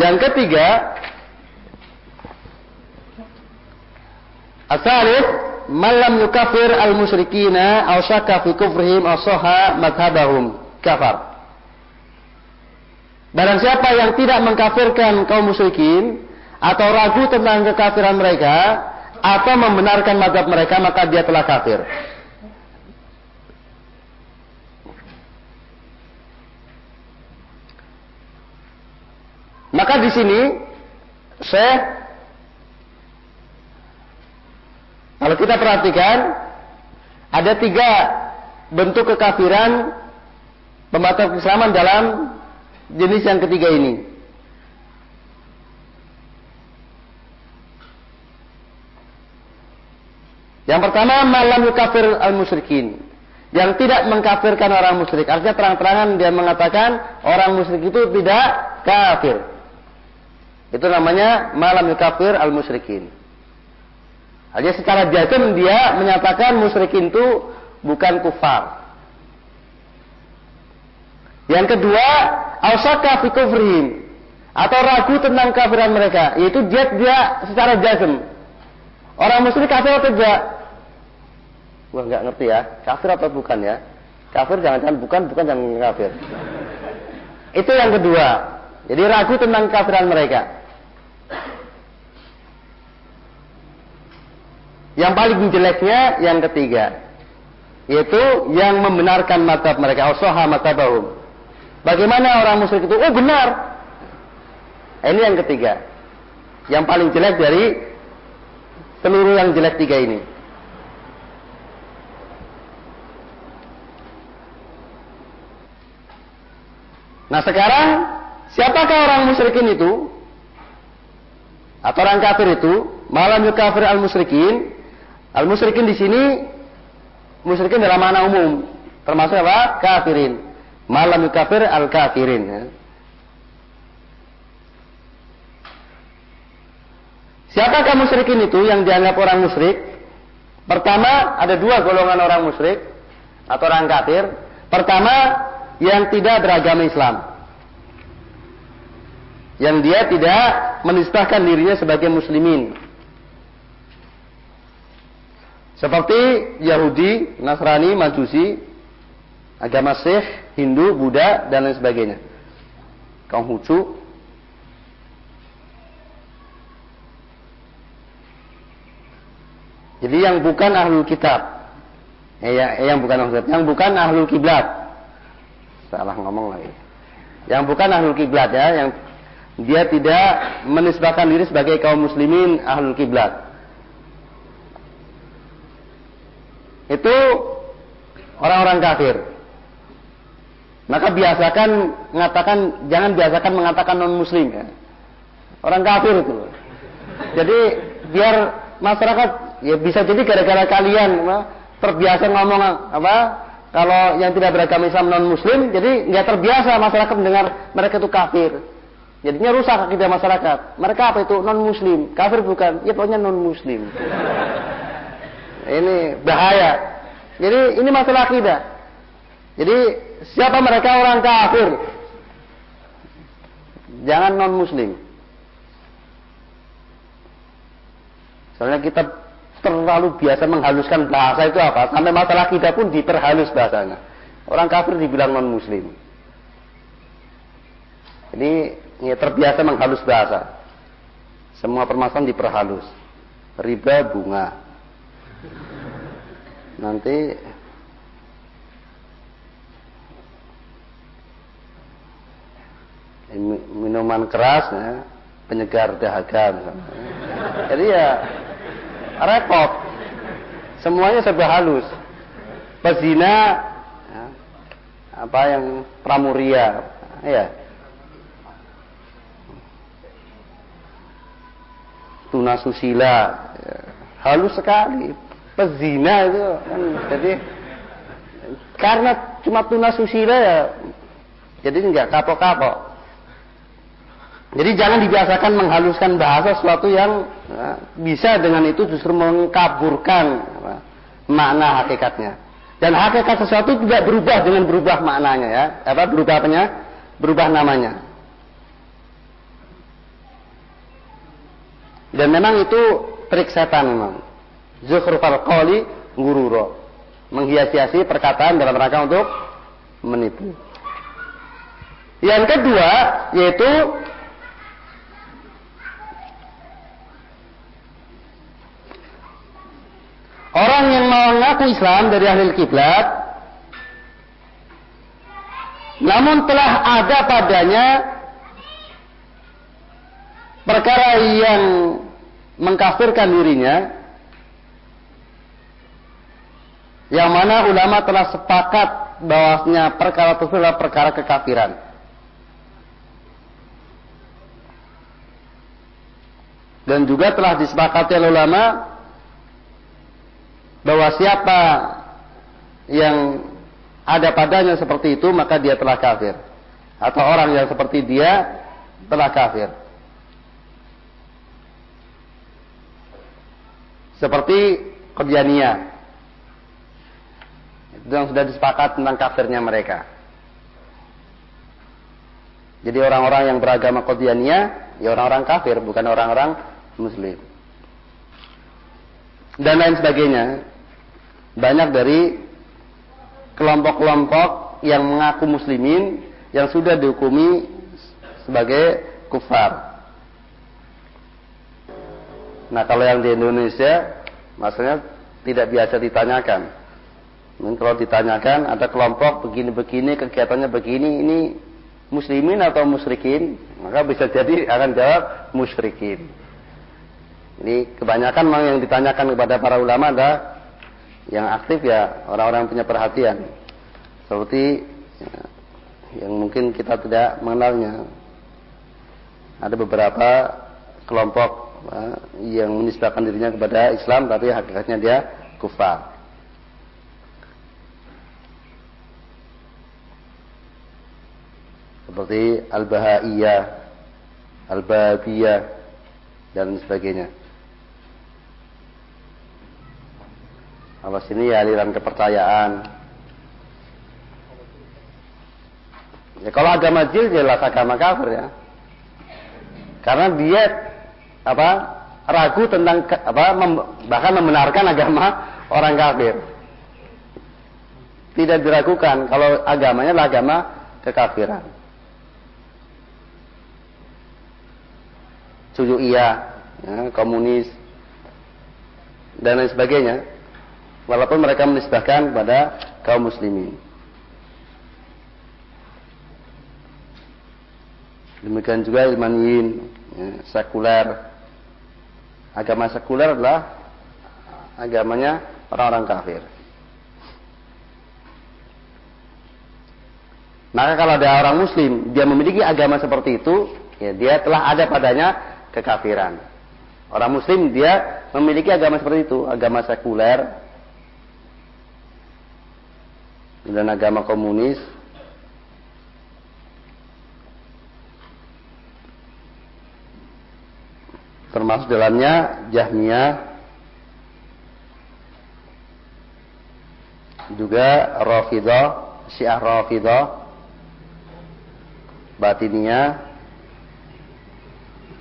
Yang ketiga, asalif malam yukafir al musyrikina aw syakka fi kufrihim aw soha madhabahum kafar. Barang siapa yang tidak mengkafirkan kaum musyrikin atau ragu tentang kekafiran mereka atau membenarkan madhab mereka maka dia telah kafir. Maka di sini saya kalau kita perhatikan ada tiga bentuk kekafiran pembatal keislaman dalam jenis yang ketiga ini. Yang pertama malam kafir al musyrikin yang tidak mengkafirkan orang musyrik. Artinya terang-terangan dia mengatakan orang musyrik itu tidak kafir. Itu namanya malam kafir al musyrikin. Artinya secara jazm dia menyatakan musyrikin itu bukan kufar. Yang kedua, ausaka fi kufrihim atau ragu tentang kafiran mereka, yaitu dia dia secara jazm. Orang musyrik kafir atau tidak? Wah, nggak ngerti ya. Kafir atau bukan ya? Kafir jangan-jangan bukan, bukan jangan kafir. Itu yang kedua. Jadi ragu tentang kafiran mereka. Yang paling jeleknya yang ketiga, yaitu yang membenarkan mata mereka, usaha mata bahum. Bagaimana orang musyrik itu? Oh benar. Ini yang ketiga. Yang paling jelek dari seluruh yang jelek tiga ini. Nah sekarang siapakah orang musyrikin itu? Atau orang kafir itu? Malam kafir al musyrikin. Al musyrikin di sini musyrikin dalam mana umum, termasuk apa? Kafirin malam kafir al kafirin ya. Siapakah musyrikin itu yang dianggap orang musyrik? Pertama, ada dua golongan orang musyrik atau orang kafir. Pertama, yang tidak beragama Islam. Yang dia tidak menistahkan dirinya sebagai muslimin. Seperti Yahudi, Nasrani, Majusi, agama Sikh, Hindu, Buddha, dan lain sebagainya. Konghucu. Jadi yang bukan ahlul kitab. Eh, ya, yang bukan ahlul kitab. Yang bukan ahlul kiblat. Salah ngomong lagi. Yang bukan ahlul kiblat ya. Yang dia tidak menisbahkan diri sebagai kaum muslimin ahlul kiblat. Itu orang-orang kafir. Maka biasakan mengatakan jangan biasakan mengatakan non muslim ya. Orang kafir itu. Jadi biar masyarakat ya bisa jadi gara-gara kalian apa, terbiasa ngomong apa kalau yang tidak beragama Islam non muslim jadi nggak terbiasa masyarakat mendengar mereka itu kafir. Jadinya rusak akidah masyarakat. Mereka apa itu non muslim, kafir bukan? Ya pokoknya non muslim. Ini bahaya. Jadi ini masalah akidah. Jadi siapa mereka orang kafir? Jangan non muslim. Soalnya kita terlalu biasa menghaluskan bahasa itu apa? Sampai masalah kita pun diperhalus bahasanya. Orang kafir dibilang non muslim. Ini ya, terbiasa menghalus bahasa. Semua permasalahan diperhalus. Riba bunga. Nanti minuman keras ya, penyegar dahaga misalnya. Jadi ya repot. Semuanya serba halus. Pezina ya, apa yang pramuria ya ya, halus sekali pezina itu kan jadi karena cuma tuna susila ya jadi nggak kapok-kapok jadi jangan dibiasakan menghaluskan bahasa sesuatu yang ya, bisa dengan itu justru mengkaburkan apa, makna hakikatnya. Dan hakikat sesuatu tidak berubah dengan berubah maknanya ya. Apa berubah apanya? Berubah namanya. Dan memang itu trik setan memang. Zukhrufal qawli ngururo. Menghias-hiasi perkataan dalam rangka untuk menipu. Yang kedua yaitu Orang yang mengaku Islam dari ahli kiblat namun telah ada padanya perkara yang mengkafirkan dirinya yang mana ulama telah sepakat bahwasanya perkara tersebut adalah perkara kekafiran. Dan juga telah disepakati oleh ulama bahwa siapa yang ada padanya seperti itu maka dia telah kafir. Atau orang yang seperti dia telah kafir. Seperti itu yang sudah disepakat tentang kafirnya mereka jadi orang-orang yang beragama Qadianiyah ya orang-orang kafir bukan orang-orang muslim dan lain sebagainya. Banyak dari kelompok-kelompok yang mengaku muslimin yang sudah dihukumi sebagai kufar. Nah kalau yang di Indonesia, maksudnya tidak biasa ditanyakan. Dan kalau ditanyakan ada kelompok begini-begini, kegiatannya begini, ini muslimin atau musyrikin, maka bisa jadi akan jawab musyrikin. Ini kebanyakan memang yang ditanyakan kepada para ulama adalah yang aktif ya orang-orang punya perhatian. Seperti ya, yang mungkin kita tidak mengenalnya. Ada beberapa kelompok ya, yang menisbahkan dirinya kepada Islam tapi hakikatnya dia kufar. Seperti Al-Bahaiyah, Al-Babiyah dan sebagainya. Awas ini ya aliran kepercayaan. Ya kalau agama jil jelas agama kafir ya. Karena dia apa ragu tentang apa mem, bahkan membenarkan agama orang kafir. Tidak diragukan kalau agamanya adalah agama kekafiran. Suju iya, ya, komunis dan lain sebagainya walaupun mereka menisbahkan pada kaum muslimin. Demikian juga ilmaniyin, ya, sekuler. Agama sekuler adalah agamanya orang-orang kafir. Maka kalau ada orang muslim, dia memiliki agama seperti itu, ya dia telah ada padanya kekafiran. Orang muslim dia memiliki agama seperti itu, agama sekuler, dan agama komunis. Termasuk dalamnya Jahmiyah. Juga Rafidah Syiah Rafidah Batiniyah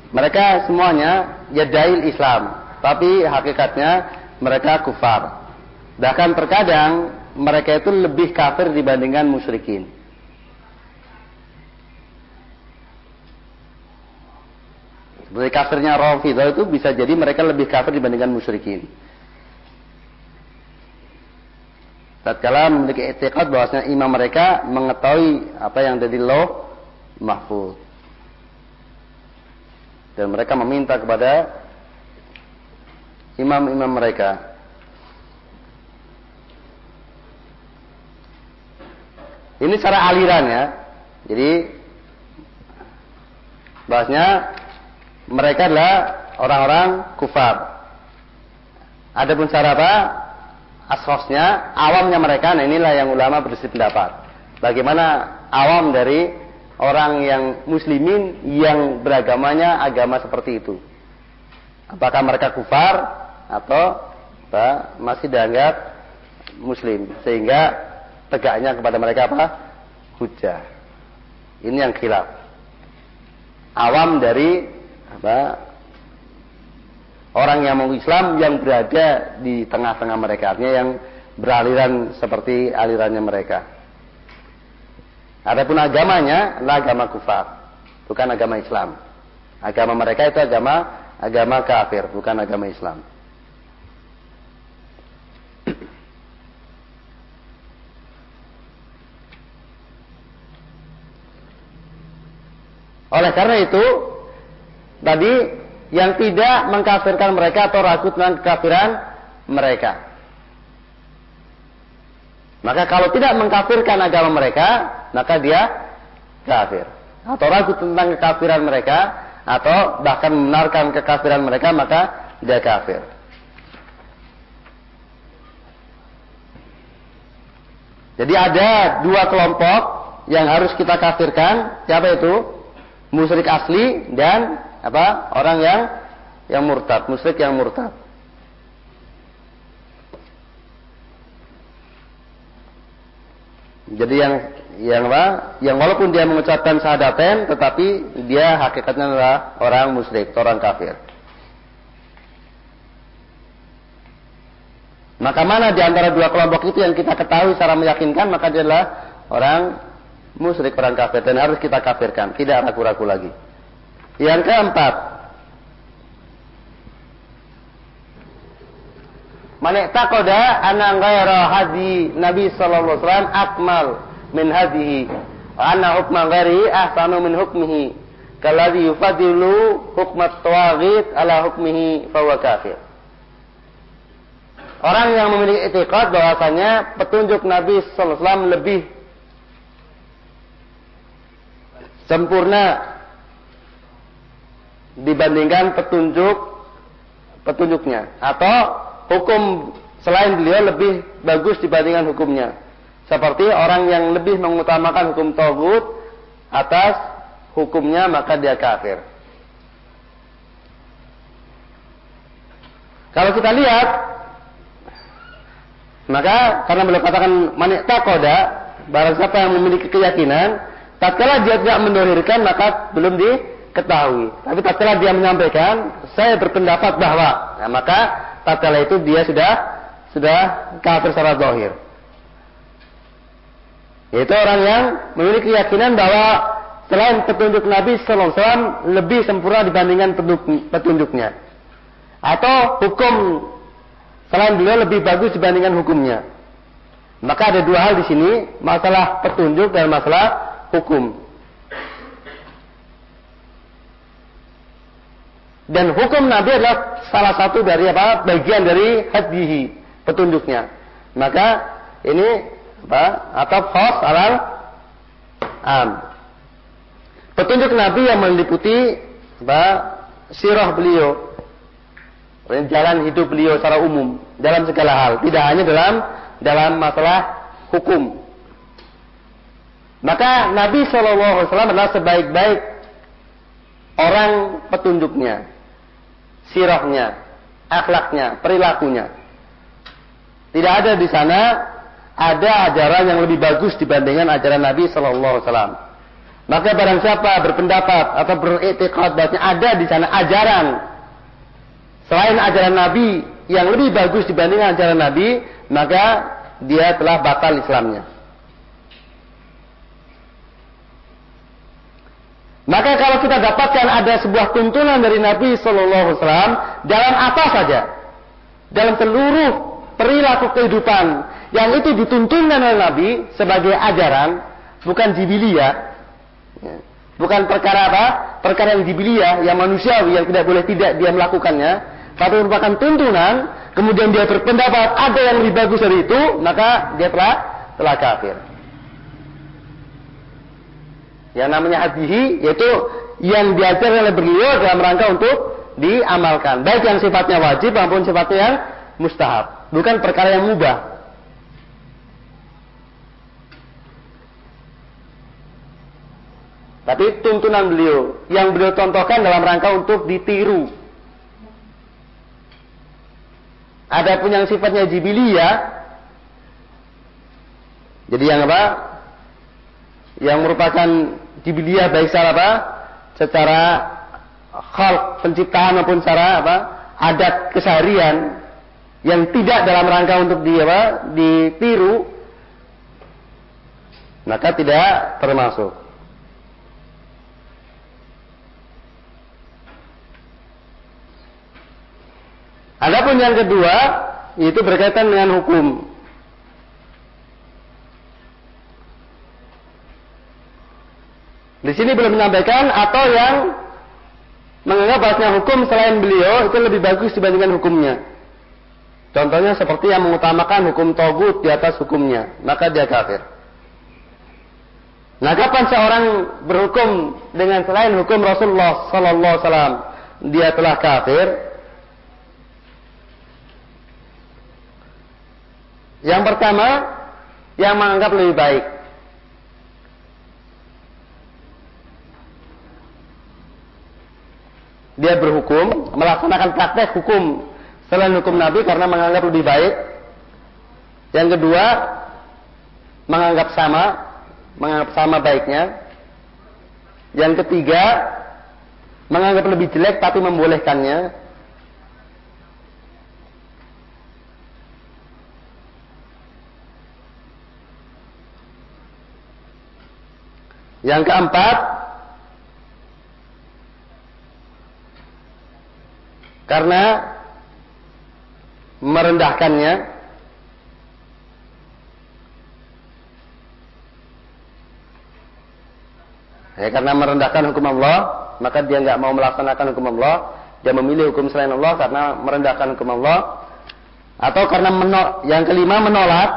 mereka semuanya jadail Islam tapi hakikatnya mereka kufar bahkan terkadang mereka itu lebih kafir dibandingkan musyrikin. Seperti kafirnya Rafidah itu bisa jadi mereka lebih kafir dibandingkan musyrikin. Tatkala memiliki etikat bahwasanya imam mereka mengetahui apa yang ada di loh mahfud. Dan mereka meminta kepada imam-imam mereka. Ini cara alirannya. Jadi bahasnya mereka adalah orang-orang kufar. Adapun cara apa? Asosnya, awamnya mereka, nah inilah yang ulama berisi pendapat. Bagaimana awam dari orang yang muslimin yang beragamanya agama seperti itu. Apakah mereka kufar atau apa, masih dianggap muslim sehingga tegaknya kepada mereka apa? hujah. Ini yang khilaf. Awam dari apa? orang yang mau Islam yang berada di tengah-tengah mereka, artinya yang beraliran seperti alirannya mereka. Adapun agamanya adalah agama kufar, bukan agama Islam. Agama mereka itu agama agama kafir, bukan agama Islam. (clears throat) Oleh karena itu, tadi yang tidak mengkafirkan mereka atau ragu tentang kekafiran mereka. Maka kalau tidak mengkafirkan agama mereka, maka dia kafir. Atau ragu tentang kekafiran mereka, atau bahkan membenarkan kekafiran mereka, maka dia kafir. Jadi ada dua kelompok yang harus kita kafirkan. Siapa itu? Musyrik asli dan apa orang yang yang murtad, musyrik yang murtad. Jadi yang yang apa? Yang walaupun dia mengucapkan syahadaten tetapi dia hakikatnya adalah orang musyrik, orang kafir. Maka mana di antara dua kelompok itu yang kita ketahui secara meyakinkan maka dia adalah orang musyrik, orang kafir dan harus kita kafirkan, tidak ragu-ragu lagi. Yang keempat, Man i'taqada anna ghaira hadi Nabi sallallahu alaihi wasallam akmal min hadihi. Wa anna hukma ghairi ahsanu min hukmihi. Kalladhi yufadilu hukmat tawaghit ala hukmihi fahuwa kafir. Orang yang memiliki etikad bahwasanya petunjuk Nabi sallallahu alaihi wasallam lebih sempurna dibandingkan petunjuk petunjuknya. Atau hukum selain beliau lebih bagus dibandingkan hukumnya seperti orang yang lebih mengutamakan hukum togut atas hukumnya maka dia kafir kalau kita lihat maka karena beliau katakan manik takoda barang siapa yang memiliki keyakinan tatkala dia tidak mendohirkan maka belum di ketahui. Tapi tatkala dia menyampaikan, saya berpendapat bahwa, nah, maka tatkala itu dia sudah sudah kafir secara zahir. Yaitu orang yang memiliki keyakinan bahwa selain petunjuk Nabi Wasallam lebih sempurna dibandingkan petunjuknya, atau hukum selain beliau lebih bagus dibandingkan hukumnya. Maka ada dua hal di sini, masalah petunjuk dan masalah hukum. Dan hukum Nabi adalah salah satu dari apa? Bagian dari hadihi, petunjuknya. Maka ini apa? Atau khos alal am. Petunjuk Nabi yang meliputi apa? Sirah beliau. Jalan hidup beliau secara umum dalam segala hal, tidak hanya dalam dalam masalah hukum. Maka Nabi Shallallahu Alaihi Wasallam adalah sebaik-baik orang petunjuknya sirahnya, akhlaknya, perilakunya. Tidak ada di sana ada ajaran yang lebih bagus dibandingkan ajaran Nabi Shallallahu Alaihi Wasallam. Maka barang siapa berpendapat atau beriktikad bahwa ada di sana ajaran selain ajaran Nabi yang lebih bagus dibandingkan ajaran Nabi, maka dia telah batal Islamnya. Maka kalau kita dapatkan ada sebuah tuntunan dari Nabi Shallallahu Alaihi Wasallam dalam apa saja, dalam seluruh perilaku kehidupan yang itu dituntunkan oleh Nabi sebagai ajaran, bukan jibilia, ya. Bukan perkara apa? Perkara yang dibilia, yang manusiawi, yang tidak boleh tidak dia melakukannya. Tapi merupakan tuntunan, kemudian dia berpendapat ada yang lebih bagus dari itu, maka dia telah telah kafir. Yang namanya hadihi, yaitu yang diajar oleh beliau dalam rangka untuk diamalkan. Baik yang sifatnya wajib maupun sifatnya yang mustahab. Bukan perkara yang mubah. Tapi tuntunan beliau yang beliau contohkan dalam rangka untuk ditiru. Adapun yang sifatnya jibiliyah jadi yang apa? Yang merupakan jibiliyah baik secara apa? Secara khalq penciptaan maupun secara apa? adat keseharian yang tidak dalam rangka untuk di apa? ditiru maka tidak termasuk. Adapun yang kedua itu berkaitan dengan hukum. Di sini belum menyampaikan atau yang menganggap bahasnya hukum selain beliau itu lebih bagus dibandingkan hukumnya. Contohnya seperti yang mengutamakan hukum togut di atas hukumnya, maka dia kafir. Nah, kapan seorang berhukum dengan selain hukum Rasulullah Sallallahu Alaihi Wasallam, dia telah kafir? Yang pertama, yang menganggap lebih baik. Dia berhukum, melaksanakan praktek hukum selain hukum Nabi karena menganggap lebih baik. Yang kedua, menganggap sama, menganggap sama baiknya. Yang ketiga, menganggap lebih jelek tapi membolehkannya. Yang keempat, karena merendahkannya ya karena merendahkan hukum Allah maka dia nggak mau melaksanakan hukum Allah. Dia memilih hukum selain Allah karena merendahkan hukum Allah. Atau karena menolak yang kelima menolak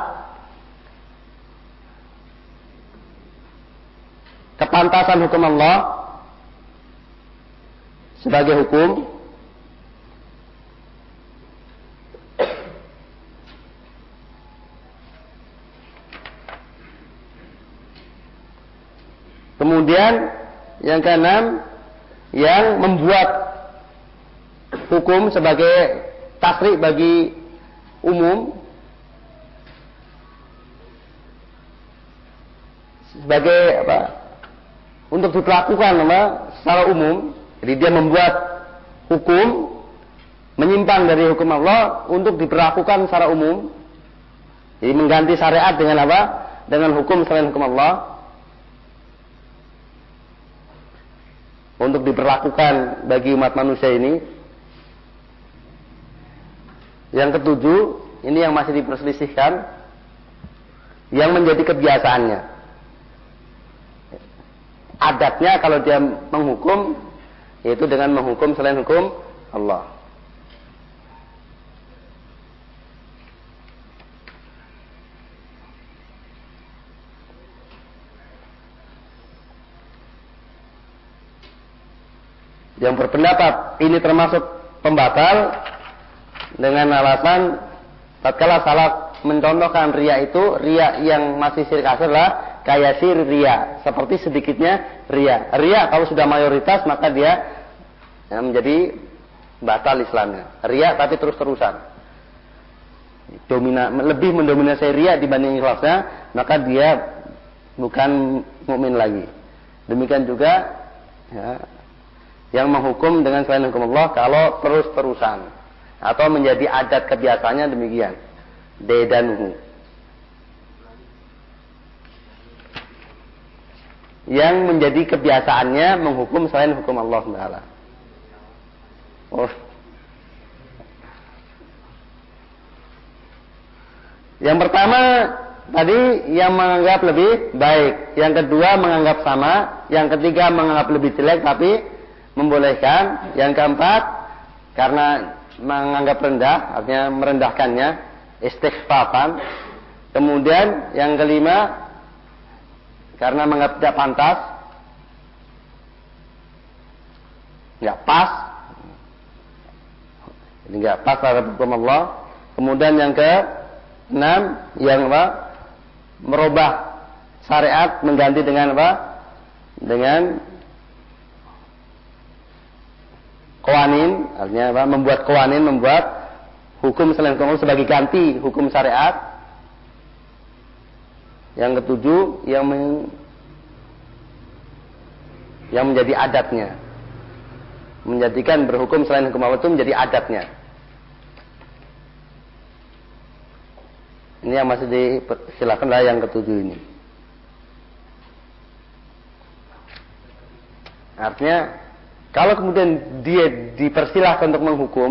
kepantasan hukum Allah sebagai hukum Kemudian yang keenam yang membuat hukum sebagai tasrik bagi umum sebagai apa untuk diperlakukan nama secara umum. Jadi dia membuat hukum menyimpang dari hukum Allah untuk diperlakukan secara umum. Jadi mengganti syariat dengan apa? Dengan hukum selain hukum Allah. Untuk diperlakukan bagi umat manusia ini. Yang ketujuh, ini yang masih diperselisihkan. Yang menjadi kebiasaannya adatnya kalau dia menghukum yaitu dengan menghukum selain hukum Allah. Yang berpendapat ini termasuk pembatal dengan alasan tatkala salah mencontohkan ria itu ria yang masih syirik asal lah kayak sir ria, seperti sedikitnya ria. Ria kalau sudah mayoritas maka dia ya, menjadi batal Islamnya. Ria tapi terus-terusan. Domina, lebih mendominasi ria dibanding ikhlasnya, maka dia bukan mukmin lagi. Demikian juga ya, yang menghukum dengan selain hukum Allah kalau terus-terusan atau menjadi adat kebiasaannya demikian. Dedanuhu. yang menjadi kebiasaannya menghukum selain hukum Allah Taala. Oh. Yang pertama tadi yang menganggap lebih baik, yang kedua menganggap sama, Yang ketiga menganggap lebih jelek tapi membolehkan. Yang keempat karena menganggap rendah, artinya merendahkannya, istighfafan. Kemudian yang kelima karena menganggap tidak pantas, nggak pas, ini nggak pas terhadap hukum Allah. Kemudian yang ke enam yang apa? Merubah syariat mengganti dengan apa? Dengan kawanin, artinya apa? Membuat kawanin, membuat hukum selain hukum sebagai ganti hukum syariat. Yang ketujuh yang men, yang menjadi adatnya. Menjadikan berhukum selain hukum Allah itu menjadi adatnya. Ini yang masih dipersilakan lah yang ketujuh ini. Artinya kalau kemudian dia dipersilahkan untuk menghukum,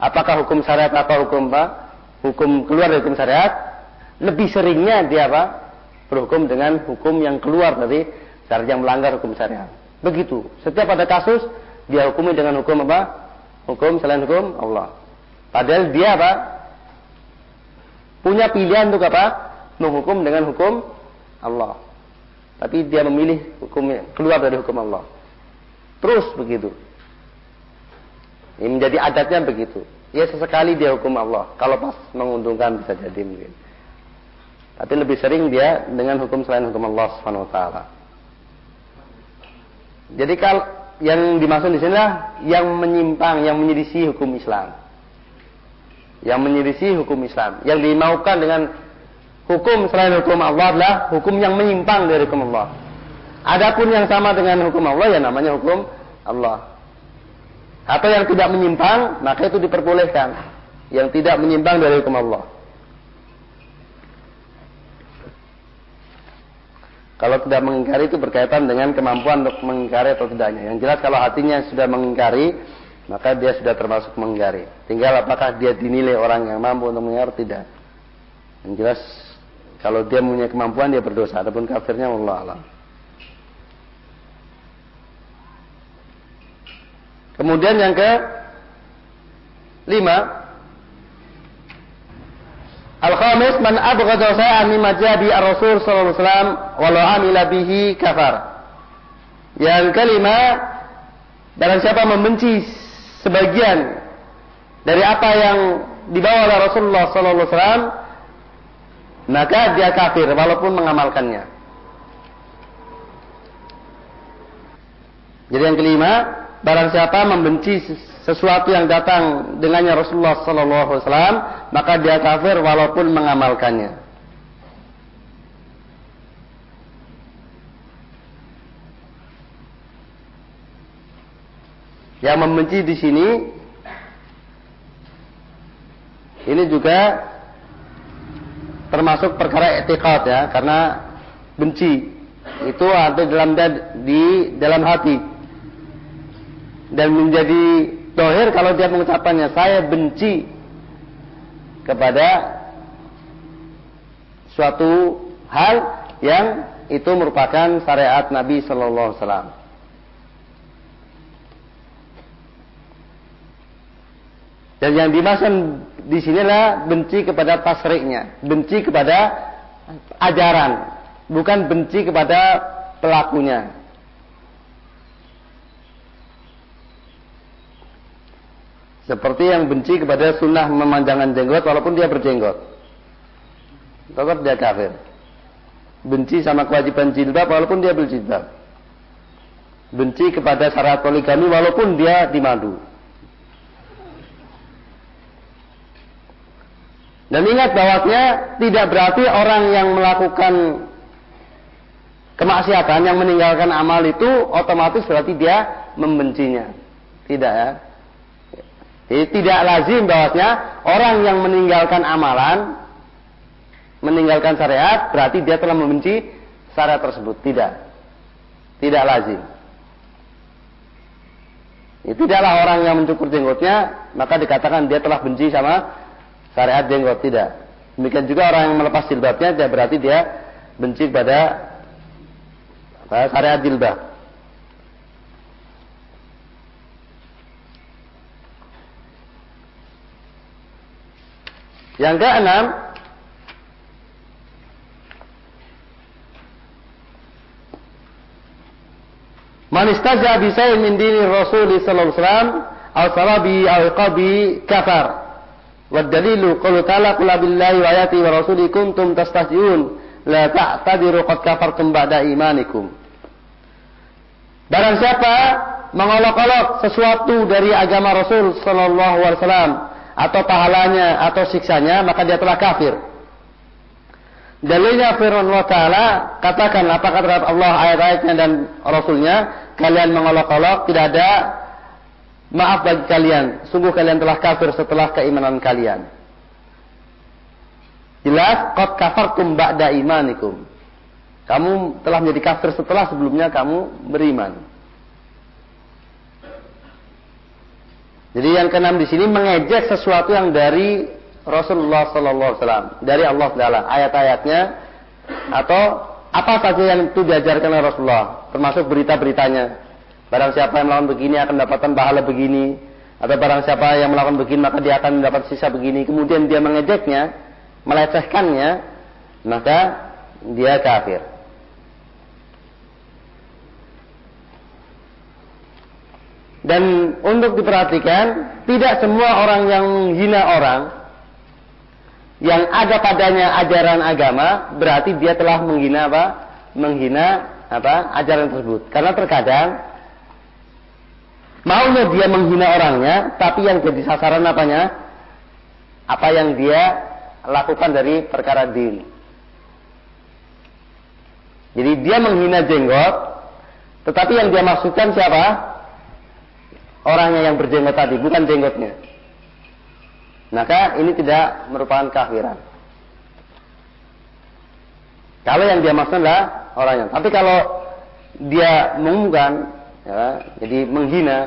apakah hukum syariat atau hukum apa? Hukum keluar dari hukum syariat, lebih seringnya dia apa? Berhukum dengan hukum yang keluar dari syariat yang melanggar hukum syariat. Begitu. Setiap ada kasus dia hukumi dengan hukum apa? Hukum selain hukum Allah. Padahal dia apa? Punya pilihan untuk apa? Menghukum dengan hukum Allah. Tapi dia memilih hukum keluar dari hukum Allah. Terus begitu. Ini menjadi adatnya begitu. Ya sesekali dia hukum Allah. Kalau pas menguntungkan bisa jadi mungkin. Tapi lebih sering dia dengan hukum selain hukum Allah Subhanahu wa taala. Jadi kalau yang dimaksud di sini lah yang menyimpang, yang menyelisi hukum Islam. Yang menyelisi hukum Islam. Yang dimaukan dengan hukum selain hukum Allah adalah hukum yang menyimpang dari hukum Allah. Adapun yang sama dengan hukum Allah ya namanya hukum Allah. Atau yang tidak menyimpang, maka itu diperbolehkan. Yang tidak menyimpang dari hukum Allah. Kalau tidak mengingkari itu berkaitan dengan kemampuan untuk mengingkari atau tidaknya. Yang jelas kalau hatinya sudah mengingkari, maka dia sudah termasuk mengingkari. Tinggal apakah dia dinilai orang yang mampu untuk mengingkari tidak. Yang jelas kalau dia punya kemampuan dia berdosa. Adapun kafirnya Allah Allah. Kemudian yang ke lima Al-khamis man abghadha shay'an mimma jabi ar-rasul sallallahu alaihi wasallam walau amila bihi kafar. Yang kelima barang siapa membenci sebagian dari apa yang dibawa oleh Rasulullah sallallahu alaihi wasallam maka dia kafir walaupun mengamalkannya. Jadi yang kelima, barang siapa membenci sesuatu yang datang dengannya Rasulullah sallallahu alaihi wasallam, maka dia kafir walaupun mengamalkannya. Yang membenci di sini ini juga termasuk perkara etikot ya, karena benci itu ada dalam di dalam hati dan menjadi dohir kalau dia mengucapkannya saya benci kepada suatu hal yang itu merupakan syariat Nabi Shallallahu Alaihi Wasallam. Dan yang dimaksud di sinilah benci kepada tasriknya, benci kepada ajaran, bukan benci kepada pelakunya. Seperti yang benci kepada sunnah memanjangkan jenggot walaupun dia berjenggot. Tetap dia kafir. Benci sama kewajiban jilbab walaupun dia berjilbab. Benci kepada syarat poligami walaupun dia dimadu. Dan ingat bahwasanya tidak berarti orang yang melakukan kemaksiatan yang meninggalkan amal itu otomatis berarti dia membencinya. Tidak ya. Jadi tidak lazim bahwasanya orang yang meninggalkan amalan, meninggalkan syariat, berarti dia telah membenci syariat tersebut. Tidak. Tidak lazim. Itu tidaklah orang yang mencukur jenggotnya, maka dikatakan dia telah benci sama syariat jenggot. Tidak. Demikian juga orang yang melepas jilbabnya, dia berarti dia benci kepada syariat jilbab. Yang keenam, Man istaja bi min dini Rasul sallallahu alaihi wasallam aw sarabi aw kafar. Wa dalilu qulu ta'ala qul billahi wa ayati wa rasuli kuntum tastahzi'un la ta'tadiru qad kafartum ba'da imanikum. Barang siapa mengolok-olok sesuatu dari agama Rasul sallallahu alaihi wasallam atau pahalanya atau siksanya maka dia telah kafir. Dalilnya firman Allah Ta'ala katakan apakah terhadap Allah ayat-ayatnya dan Rasulnya kalian mengolok-olok tidak ada maaf bagi kalian. Sungguh kalian telah kafir setelah keimanan kalian. Jelas qad kafartum ba'da imanikum. Kamu telah menjadi kafir setelah sebelumnya kamu beriman jadi yang keenam di sini mengejek sesuatu yang dari Rasulullah Sallallahu Alaihi Wasallam dari Allah Taala. Ayat-ayatnya atau apa saja yang itu diajarkan oleh Rasulullah termasuk berita-beritanya. Barang siapa yang melakukan begini akan mendapatkan pahala begini atau barang siapa yang melakukan begini maka dia akan mendapat sisa begini. Kemudian dia mengejeknya melecehkannya maka dia kafir dan untuk diperhatikan tidak semua orang yang menghina orang yang ada padanya ajaran agama berarti dia telah menghina apa? Menghina apa? ajaran tersebut. Karena terkadang maunya dia menghina orangnya, tapi yang jadi sasaran apanya? Apa yang dia lakukan dari perkara din. Jadi dia menghina jenggot, tetapi yang dia maksudkan siapa? Orangnya yang berjenggot tadi, bukan jenggotnya. Maka ini tidak merupakan kafiran. Kalau yang dia maksud adalah orangnya. Tapi kalau dia mengumumkan, ya, jadi menghina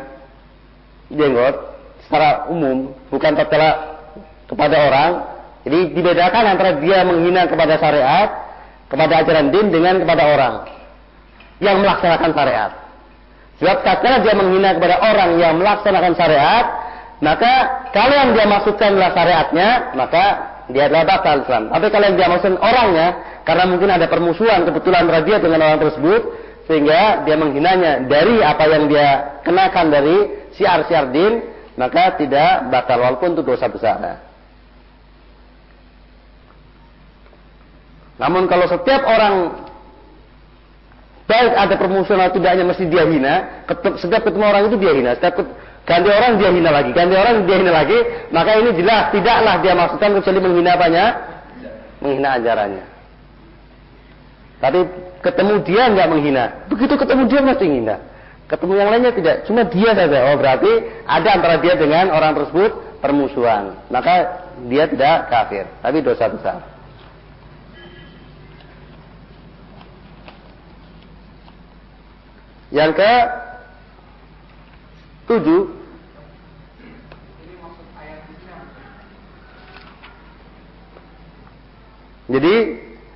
jenggot secara umum, bukan tatkala kepada orang. Jadi dibedakan antara dia menghina kepada syariat, kepada ajaran din dengan kepada orang yang melaksanakan syariat. Sebab tatkala dia menghina kepada orang yang melaksanakan syariat, maka kalau yang dia maksudkan adalah syariatnya, maka dia adalah batal Islam. Tapi kalau yang dia maksudkan orangnya, karena mungkin ada permusuhan kebetulan dia dengan orang tersebut, sehingga dia menghinanya dari apa yang dia kenakan dari siar-siar din, maka tidak batal walaupun itu dosa besar. Namun kalau setiap orang baik ada permusuhan atau tidaknya mesti dia hina, setiap ketemu orang itu dia hina, setiap ganti orang dia hina lagi, ganti orang dia hina lagi, maka ini jelas tidaklah dia maksudkan kecuali menghina apanya? Menghina ajarannya. Tapi ketemu dia nggak menghina, begitu ketemu dia mesti menghina. Ketemu yang lainnya tidak, cuma dia saja. Oh berarti ada antara dia dengan orang tersebut permusuhan. Maka dia tidak kafir, tapi dosa besar. Yang ke tujuh Jadi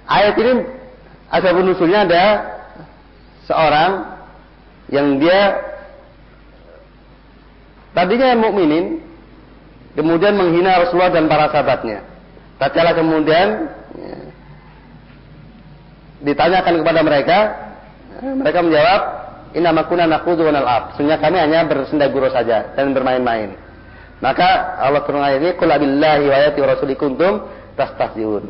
ayat ini asal usulnya ada seorang yang dia tadinya mukminin kemudian menghina Rasulullah dan para sahabatnya. Tatkala kemudian ya, ditanyakan kepada mereka, mereka menjawab, "Inna makuna nakhudhu wa nal'ab." Sebenarnya kami hanya bersenda guru saja dan bermain-main. Maka Allah turun ayat ini, "Qul billahi wa ayati wa rasuli kuntum tastahzi'un."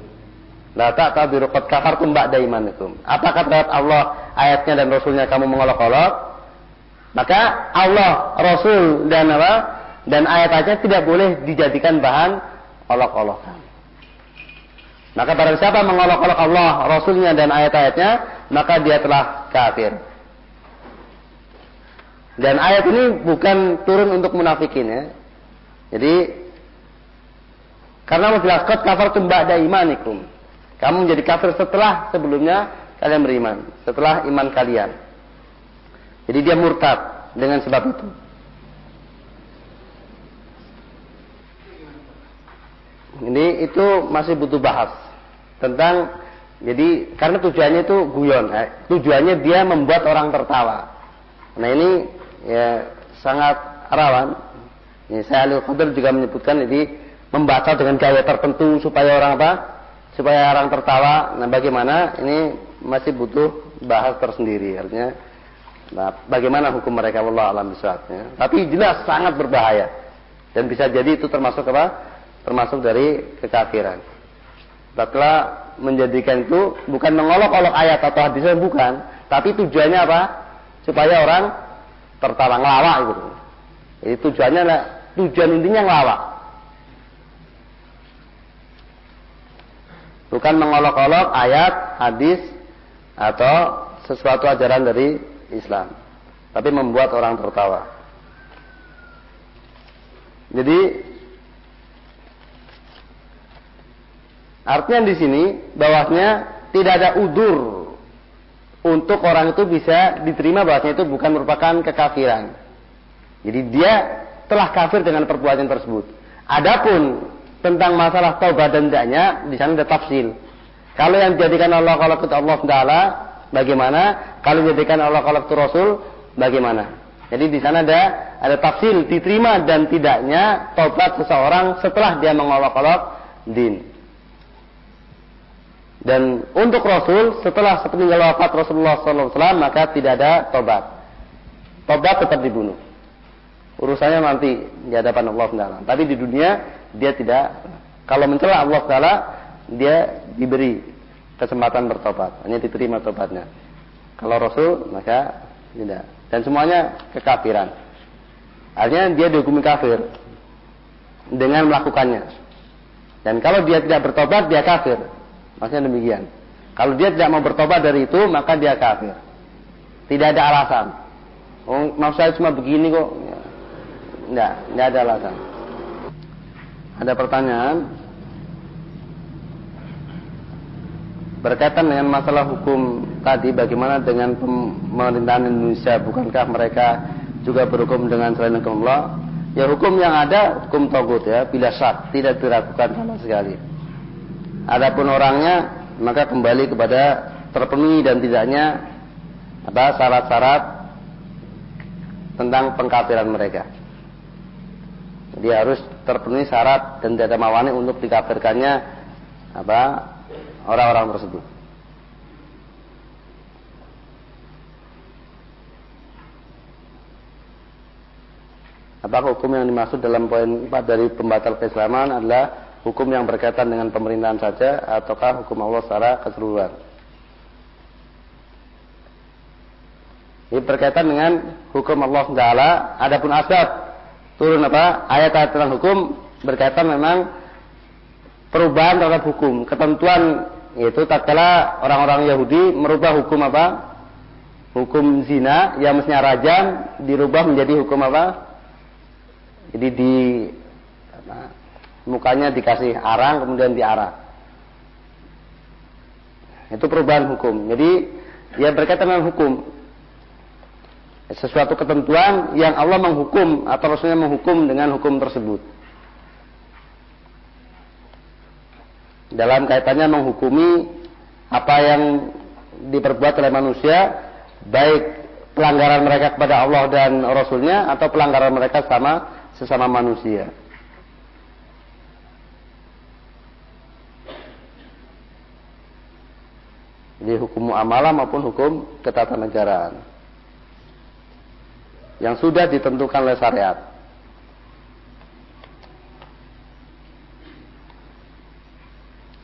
La ta'tabiru qad kafartum ba'da imanikum. Apakah terhadap Allah ayatnya dan rasulnya kamu mengolok-olok? Maka Allah, Rasul dan apa? Dan ayat-ayatnya tidak boleh dijadikan bahan olok-olokan. Maka barang siapa mengolok-olok Allah, Rasulnya dan ayat-ayatnya, maka dia telah kafir. Dan ayat ini bukan turun untuk munafikin ya. Jadi karena menjelaskan kafar ba'da imanikum. Kamu menjadi kafir setelah sebelumnya kalian beriman, setelah iman kalian. Jadi dia murtad dengan sebab itu. Ini itu masih butuh bahas tentang jadi karena tujuannya itu guyon, eh, tujuannya dia membuat orang tertawa. Nah ini ya sangat rawan. Ini saya Alil Qadr juga menyebutkan jadi membaca dengan gaya tertentu supaya orang apa? Supaya orang tertawa. Nah, bagaimana? Ini masih butuh bahas tersendiri. Artinya, nah, bagaimana hukum mereka Allah alam bisawabnya. Tapi jelas sangat berbahaya. Dan bisa jadi itu termasuk apa? Termasuk dari kekafiran. Setelah menjadikan itu bukan mengolok-olok ayat atau hadisnya bukan, tapi tujuannya apa? Supaya orang tertawa ngelawak gitu. Jadi tujuannya tujuan intinya ngelawak. Bukan mengolok-olok ayat, hadis atau sesuatu ajaran dari Islam. Tapi membuat orang tertawa. Jadi artinya di sini bahwasanya tidak ada udur untuk orang itu bisa diterima bahwasanya itu bukan merupakan kekafiran. Jadi dia telah kafir dengan perbuatan tersebut. Adapun tentang masalah taubat dan tidaknya di sana ada tafsil. Kalau yang dijadikan Allah kalau kita Allah Taala bagaimana? Kalau dijadikan Allah kalau itu Rasul bagaimana? Jadi di sana ada ada tafsil diterima dan tidaknya taubat seseorang setelah dia mengolok-olok din. Dan untuk Rasul setelah sepeninggal wafat Rasulullah SAW maka tidak ada tobat. Tobat tetap dibunuh. Urusannya nanti di hadapan Allah Taala. Tapi di dunia dia tidak kalau mencela Allah Taala dia diberi kesempatan bertobat, hanya diterima tobatnya. Kalau Rasul maka tidak. Dan semuanya kekafiran. Artinya dia dihukumi kafir dengan melakukannya. Dan kalau dia tidak bertobat dia kafir. Maksudnya demikian. Kalau dia tidak mau bertobat dari itu maka dia kafir. Tidak ada alasan. Oh, maksud saya cuma begini kok. Tidak, tidak ada alasan. Ada pertanyaan berkaitan dengan masalah hukum tadi bagaimana dengan pemerintahan Indonesia bukankah mereka juga berhukum dengan selain hukum Allah ya hukum yang ada hukum togut ya bila syak tidak diragukan sama sekali adapun orangnya maka kembali kepada terpenuhi dan tidaknya apa syarat-syarat tentang pengkafiran mereka dia harus terpenuhi syarat dan tidak ada mawani untuk dikafirkannya apa orang-orang tersebut. Apa hukum yang dimaksud dalam poin 4 dari pembatal keislaman adalah hukum yang berkaitan dengan pemerintahan saja ataukah hukum Allah secara keseluruhan? Ini berkaitan dengan hukum Allah Taala. Adapun asbab turun apa ayat-ayat tentang hukum berkaitan memang perubahan terhadap hukum ketentuan yaitu tatkala orang-orang Yahudi merubah hukum apa hukum zina yang mestinya rajam dirubah menjadi hukum apa jadi di mukanya dikasih arang kemudian diarak itu perubahan hukum jadi dia berkaitan dengan hukum sesuatu ketentuan yang Allah menghukum atau Rasulnya menghukum dengan hukum tersebut. Dalam kaitannya menghukumi apa yang diperbuat oleh manusia, baik pelanggaran mereka kepada Allah dan Rasulnya atau pelanggaran mereka sama sesama manusia. Jadi hukum muamalah maupun hukum ketatanegaraan yang sudah ditentukan oleh syariat.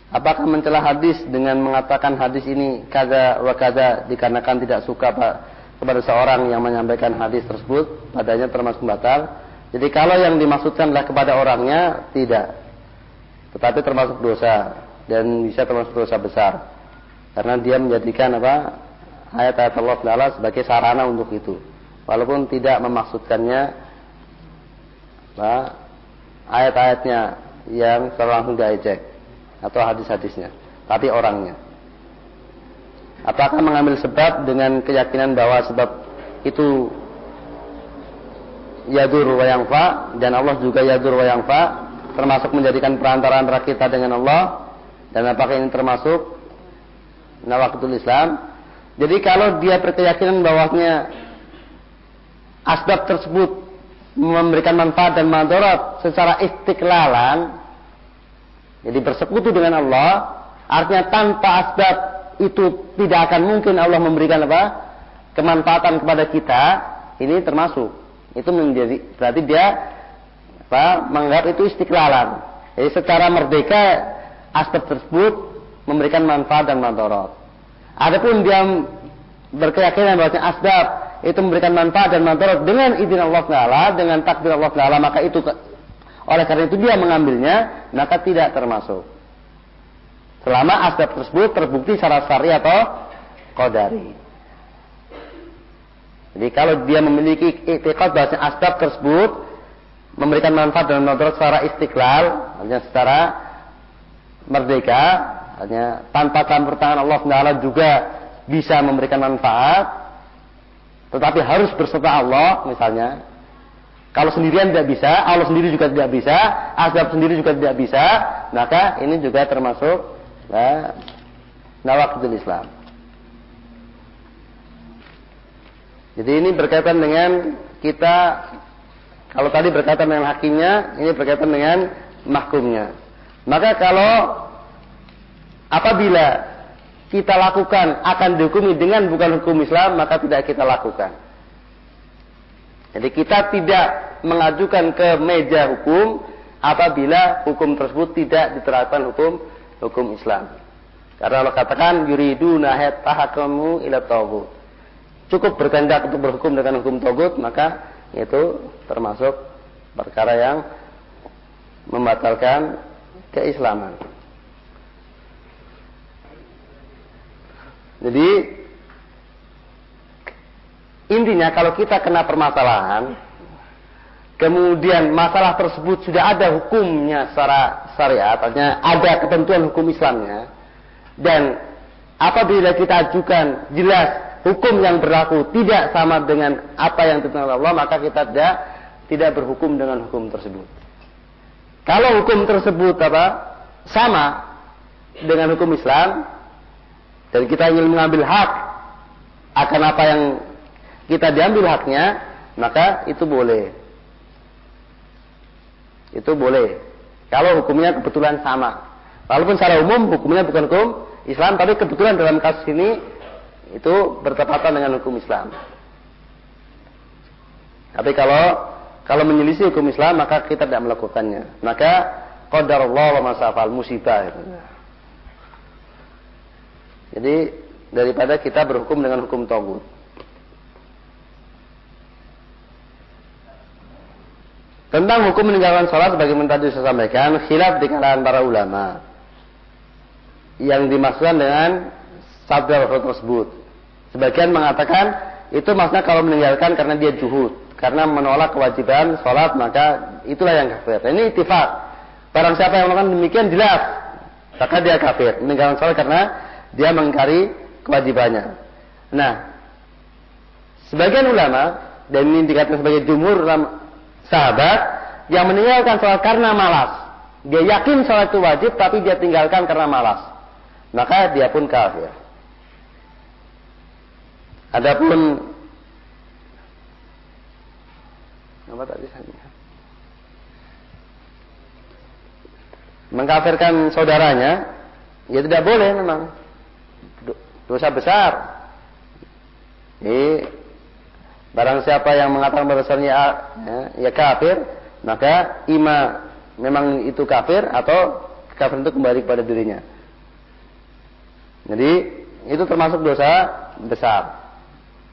Apakah mencela hadis dengan mengatakan hadis ini kaza wa kaza dikarenakan tidak suka Pak kepada seorang yang menyampaikan hadis tersebut padanya termasuk batal. Jadi kalau yang dimaksudkan adalah kepada orangnya tidak. Tetapi termasuk dosa dan bisa termasuk dosa besar. Karena dia menjadikan apa? ayat-ayat Allah Taala sebagai sarana untuk itu walaupun tidak memaksudkannya ayat-ayatnya yang langsung diajak atau hadis-hadisnya, tapi orangnya. Apakah mengambil sebab dengan keyakinan bahwa sebab itu yadur wa fa dan Allah juga yadur wa fa termasuk menjadikan perantara antara kita dengan Allah dan apakah ini termasuk nawakatul Islam? Jadi kalau dia berkeyakinan bahwasanya asbab tersebut memberikan manfaat dan madarat secara istiklalan Jadi bersekutu dengan Allah artinya tanpa asbab itu tidak akan mungkin Allah memberikan apa? kemanfaatan kepada kita, ini termasuk. Itu menjadi berarti dia apa? menganggap itu istiqlalan. Jadi secara merdeka asbab tersebut memberikan manfaat dan mantorot. Adapun dia berkeyakinan bahwa asbab itu memberikan manfaat dan manfaat dengan izin Allah Taala, dengan takdir Allah Taala, maka itu oleh karena itu dia mengambilnya, maka tidak termasuk. Selama asbab tersebut terbukti secara syar'i atau qadari. Jadi kalau dia memiliki i'tiqad bahwa asbab tersebut memberikan manfaat dan manfaat secara istiqlal, artinya secara merdeka, artinya tanpa campur tangan Allah Taala juga bisa memberikan manfaat, tetapi harus berserta Allah misalnya. Kalau sendirian tidak bisa, Allah sendiri juga tidak bisa, azab sendiri juga tidak bisa, maka ini juga termasuk nah, Islam. Jadi ini berkaitan dengan kita kalau tadi berkaitan dengan hakimnya, ini berkaitan dengan mahkumnya. Maka kalau apabila kita lakukan akan dihukumi dengan bukan hukum Islam, maka tidak kita lakukan. Jadi kita tidak mengajukan ke meja hukum apabila hukum tersebut tidak diterapkan hukum hukum Islam. Karena Allah katakan yuridu nahet tahakamu ila tauhid. Cukup berkehendak untuk berhukum dengan hukum togut, maka itu termasuk perkara yang membatalkan keislaman. Jadi intinya kalau kita kena permasalahan, kemudian masalah tersebut sudah ada hukumnya secara syariat, artinya ada ketentuan hukum Islamnya, dan apabila kita ajukan jelas hukum yang berlaku tidak sama dengan apa yang ditentukan Allah, maka kita tidak tidak berhukum dengan hukum tersebut. Kalau hukum tersebut apa sama dengan hukum Islam, dan kita ingin mengambil hak akan apa yang kita diambil haknya, maka itu boleh. Itu boleh. Kalau hukumnya kebetulan sama. Walaupun secara umum hukumnya bukan hukum Islam, tapi kebetulan dalam kasus ini itu bertepatan dengan hukum Islam. Tapi kalau kalau menyelisih hukum Islam maka kita tidak melakukannya. Maka qadarullah wa masafal musibah. Jadi daripada kita berhukum dengan hukum togut. Tentang hukum meninggalkan sholat sebagaimana tadi saya sampaikan, khilaf di kalangan para ulama. Yang dimaksudkan dengan sabda Rasul tersebut. Sebagian mengatakan itu maksudnya kalau meninggalkan karena dia juhud. Karena menolak kewajiban sholat maka itulah yang kafir. Ini itifak. Barang siapa yang melakukan demikian jelas. Maka dia kafir. Meninggalkan sholat karena dia mengingkari kewajibannya. Nah, sebagian ulama dan ini dikatakan sebagai jumhur sahabat yang meninggalkan sholat karena malas. Dia yakin sholat itu wajib tapi dia tinggalkan karena malas. Maka dia pun kafir. Adapun apa tadi mengkafirkan saudaranya ya tidak boleh memang dosa besar. Jadi barang siapa yang mengatakan bahwasanya ya, ya kafir, maka ima memang itu kafir atau kafir itu kembali kepada dirinya. Jadi itu termasuk dosa besar.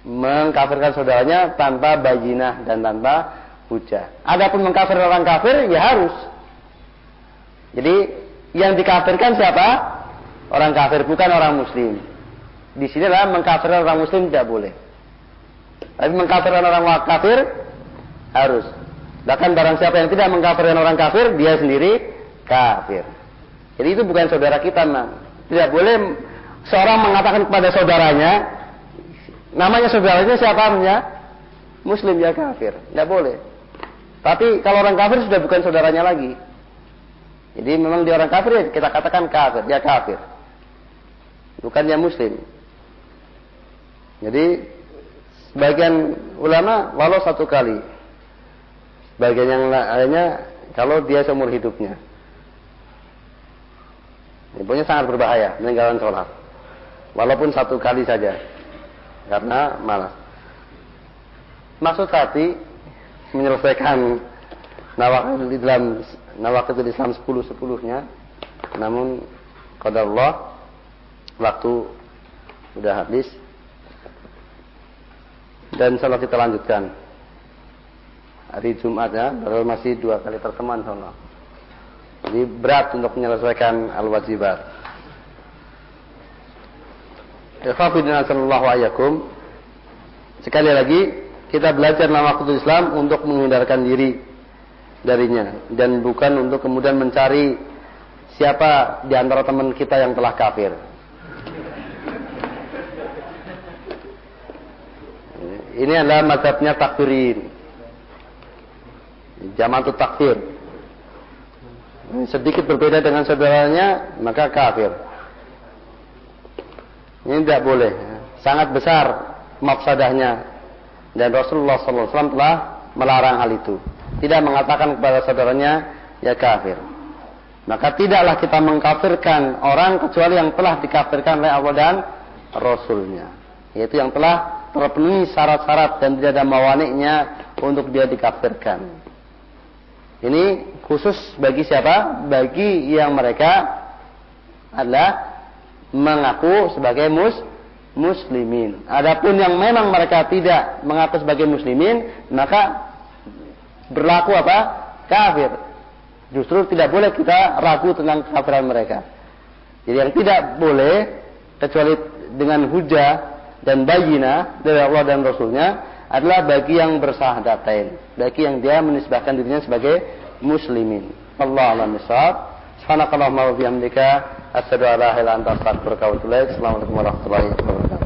Mengkafirkan saudaranya tanpa bajinah dan tanpa hujah. Adapun mengkafir orang kafir ya harus. Jadi yang dikafirkan siapa? Orang kafir bukan orang muslim. Di sini adalah mengkafirkan orang muslim tidak boleh. Tapi mengkafirkan orang kafir harus. Bahkan barang siapa yang tidak mengkafirkan orang kafir, dia sendiri kafir. Jadi itu bukan saudara kita, man. Tidak boleh seorang mengatakan kepada saudaranya, namanya saudaranya siapa namanya? Muslim ya kafir. Tidak boleh. Tapi kalau orang kafir sudah bukan saudaranya lagi. Jadi memang dia orang kafir ya kita katakan kafir, dia kafir. Bukan dia muslim. Jadi sebagian ulama walau satu kali. Bagian yang lainnya kalau dia seumur hidupnya. Ini punya sangat berbahaya meninggalkan sholat. Walaupun satu kali saja. Karena malas. Maksud hati menyelesaikan nawakil di dalam nawakil Islam 10 sepuluhnya. Namun pada Allah waktu sudah habis dan insya kita lanjutkan. Hari Jumat ya baru masih dua kali pertemuan insya jadi berat untuk menyelesaikan al-wajibat. Sekali lagi kita belajar nama waktu Islam untuk menghindarkan diri darinya. Dan bukan untuk kemudian mencari siapa di antara teman kita yang telah kafir Ini adalah mazhabnya takfirin. itu takfir. Sedikit berbeda dengan saudaranya, maka kafir. Ini tidak boleh. Sangat besar mafsadahnya. Dan Rasulullah SAW telah melarang hal itu. Tidak mengatakan kepada saudaranya, ya kafir. Maka tidaklah kita mengkafirkan orang kecuali yang telah dikafirkan oleh Allah dan Rasulnya. Yaitu yang telah terpenuhi syarat-syarat dan tidak ada mawaniknya untuk dia dikafirkan. Ini khusus bagi siapa? Bagi yang mereka adalah mengaku sebagai mus muslimin. Adapun yang memang mereka tidak mengaku sebagai muslimin, maka berlaku apa? Kafir. Justru tidak boleh kita ragu tentang kafiran mereka. Jadi yang tidak boleh kecuali dengan hujah dan bayina dari Allah dan Rasulnya adalah bagi yang bersahadatain, bagi yang dia menisbahkan dirinya sebagai muslimin. Allah alam misal. Subhanakallahumma wa bihamdika asyhadu an la ilaha illa anta astaghfiruka wa atubu ilaik. Assalamualaikum warahmatullahi wabarakatuh.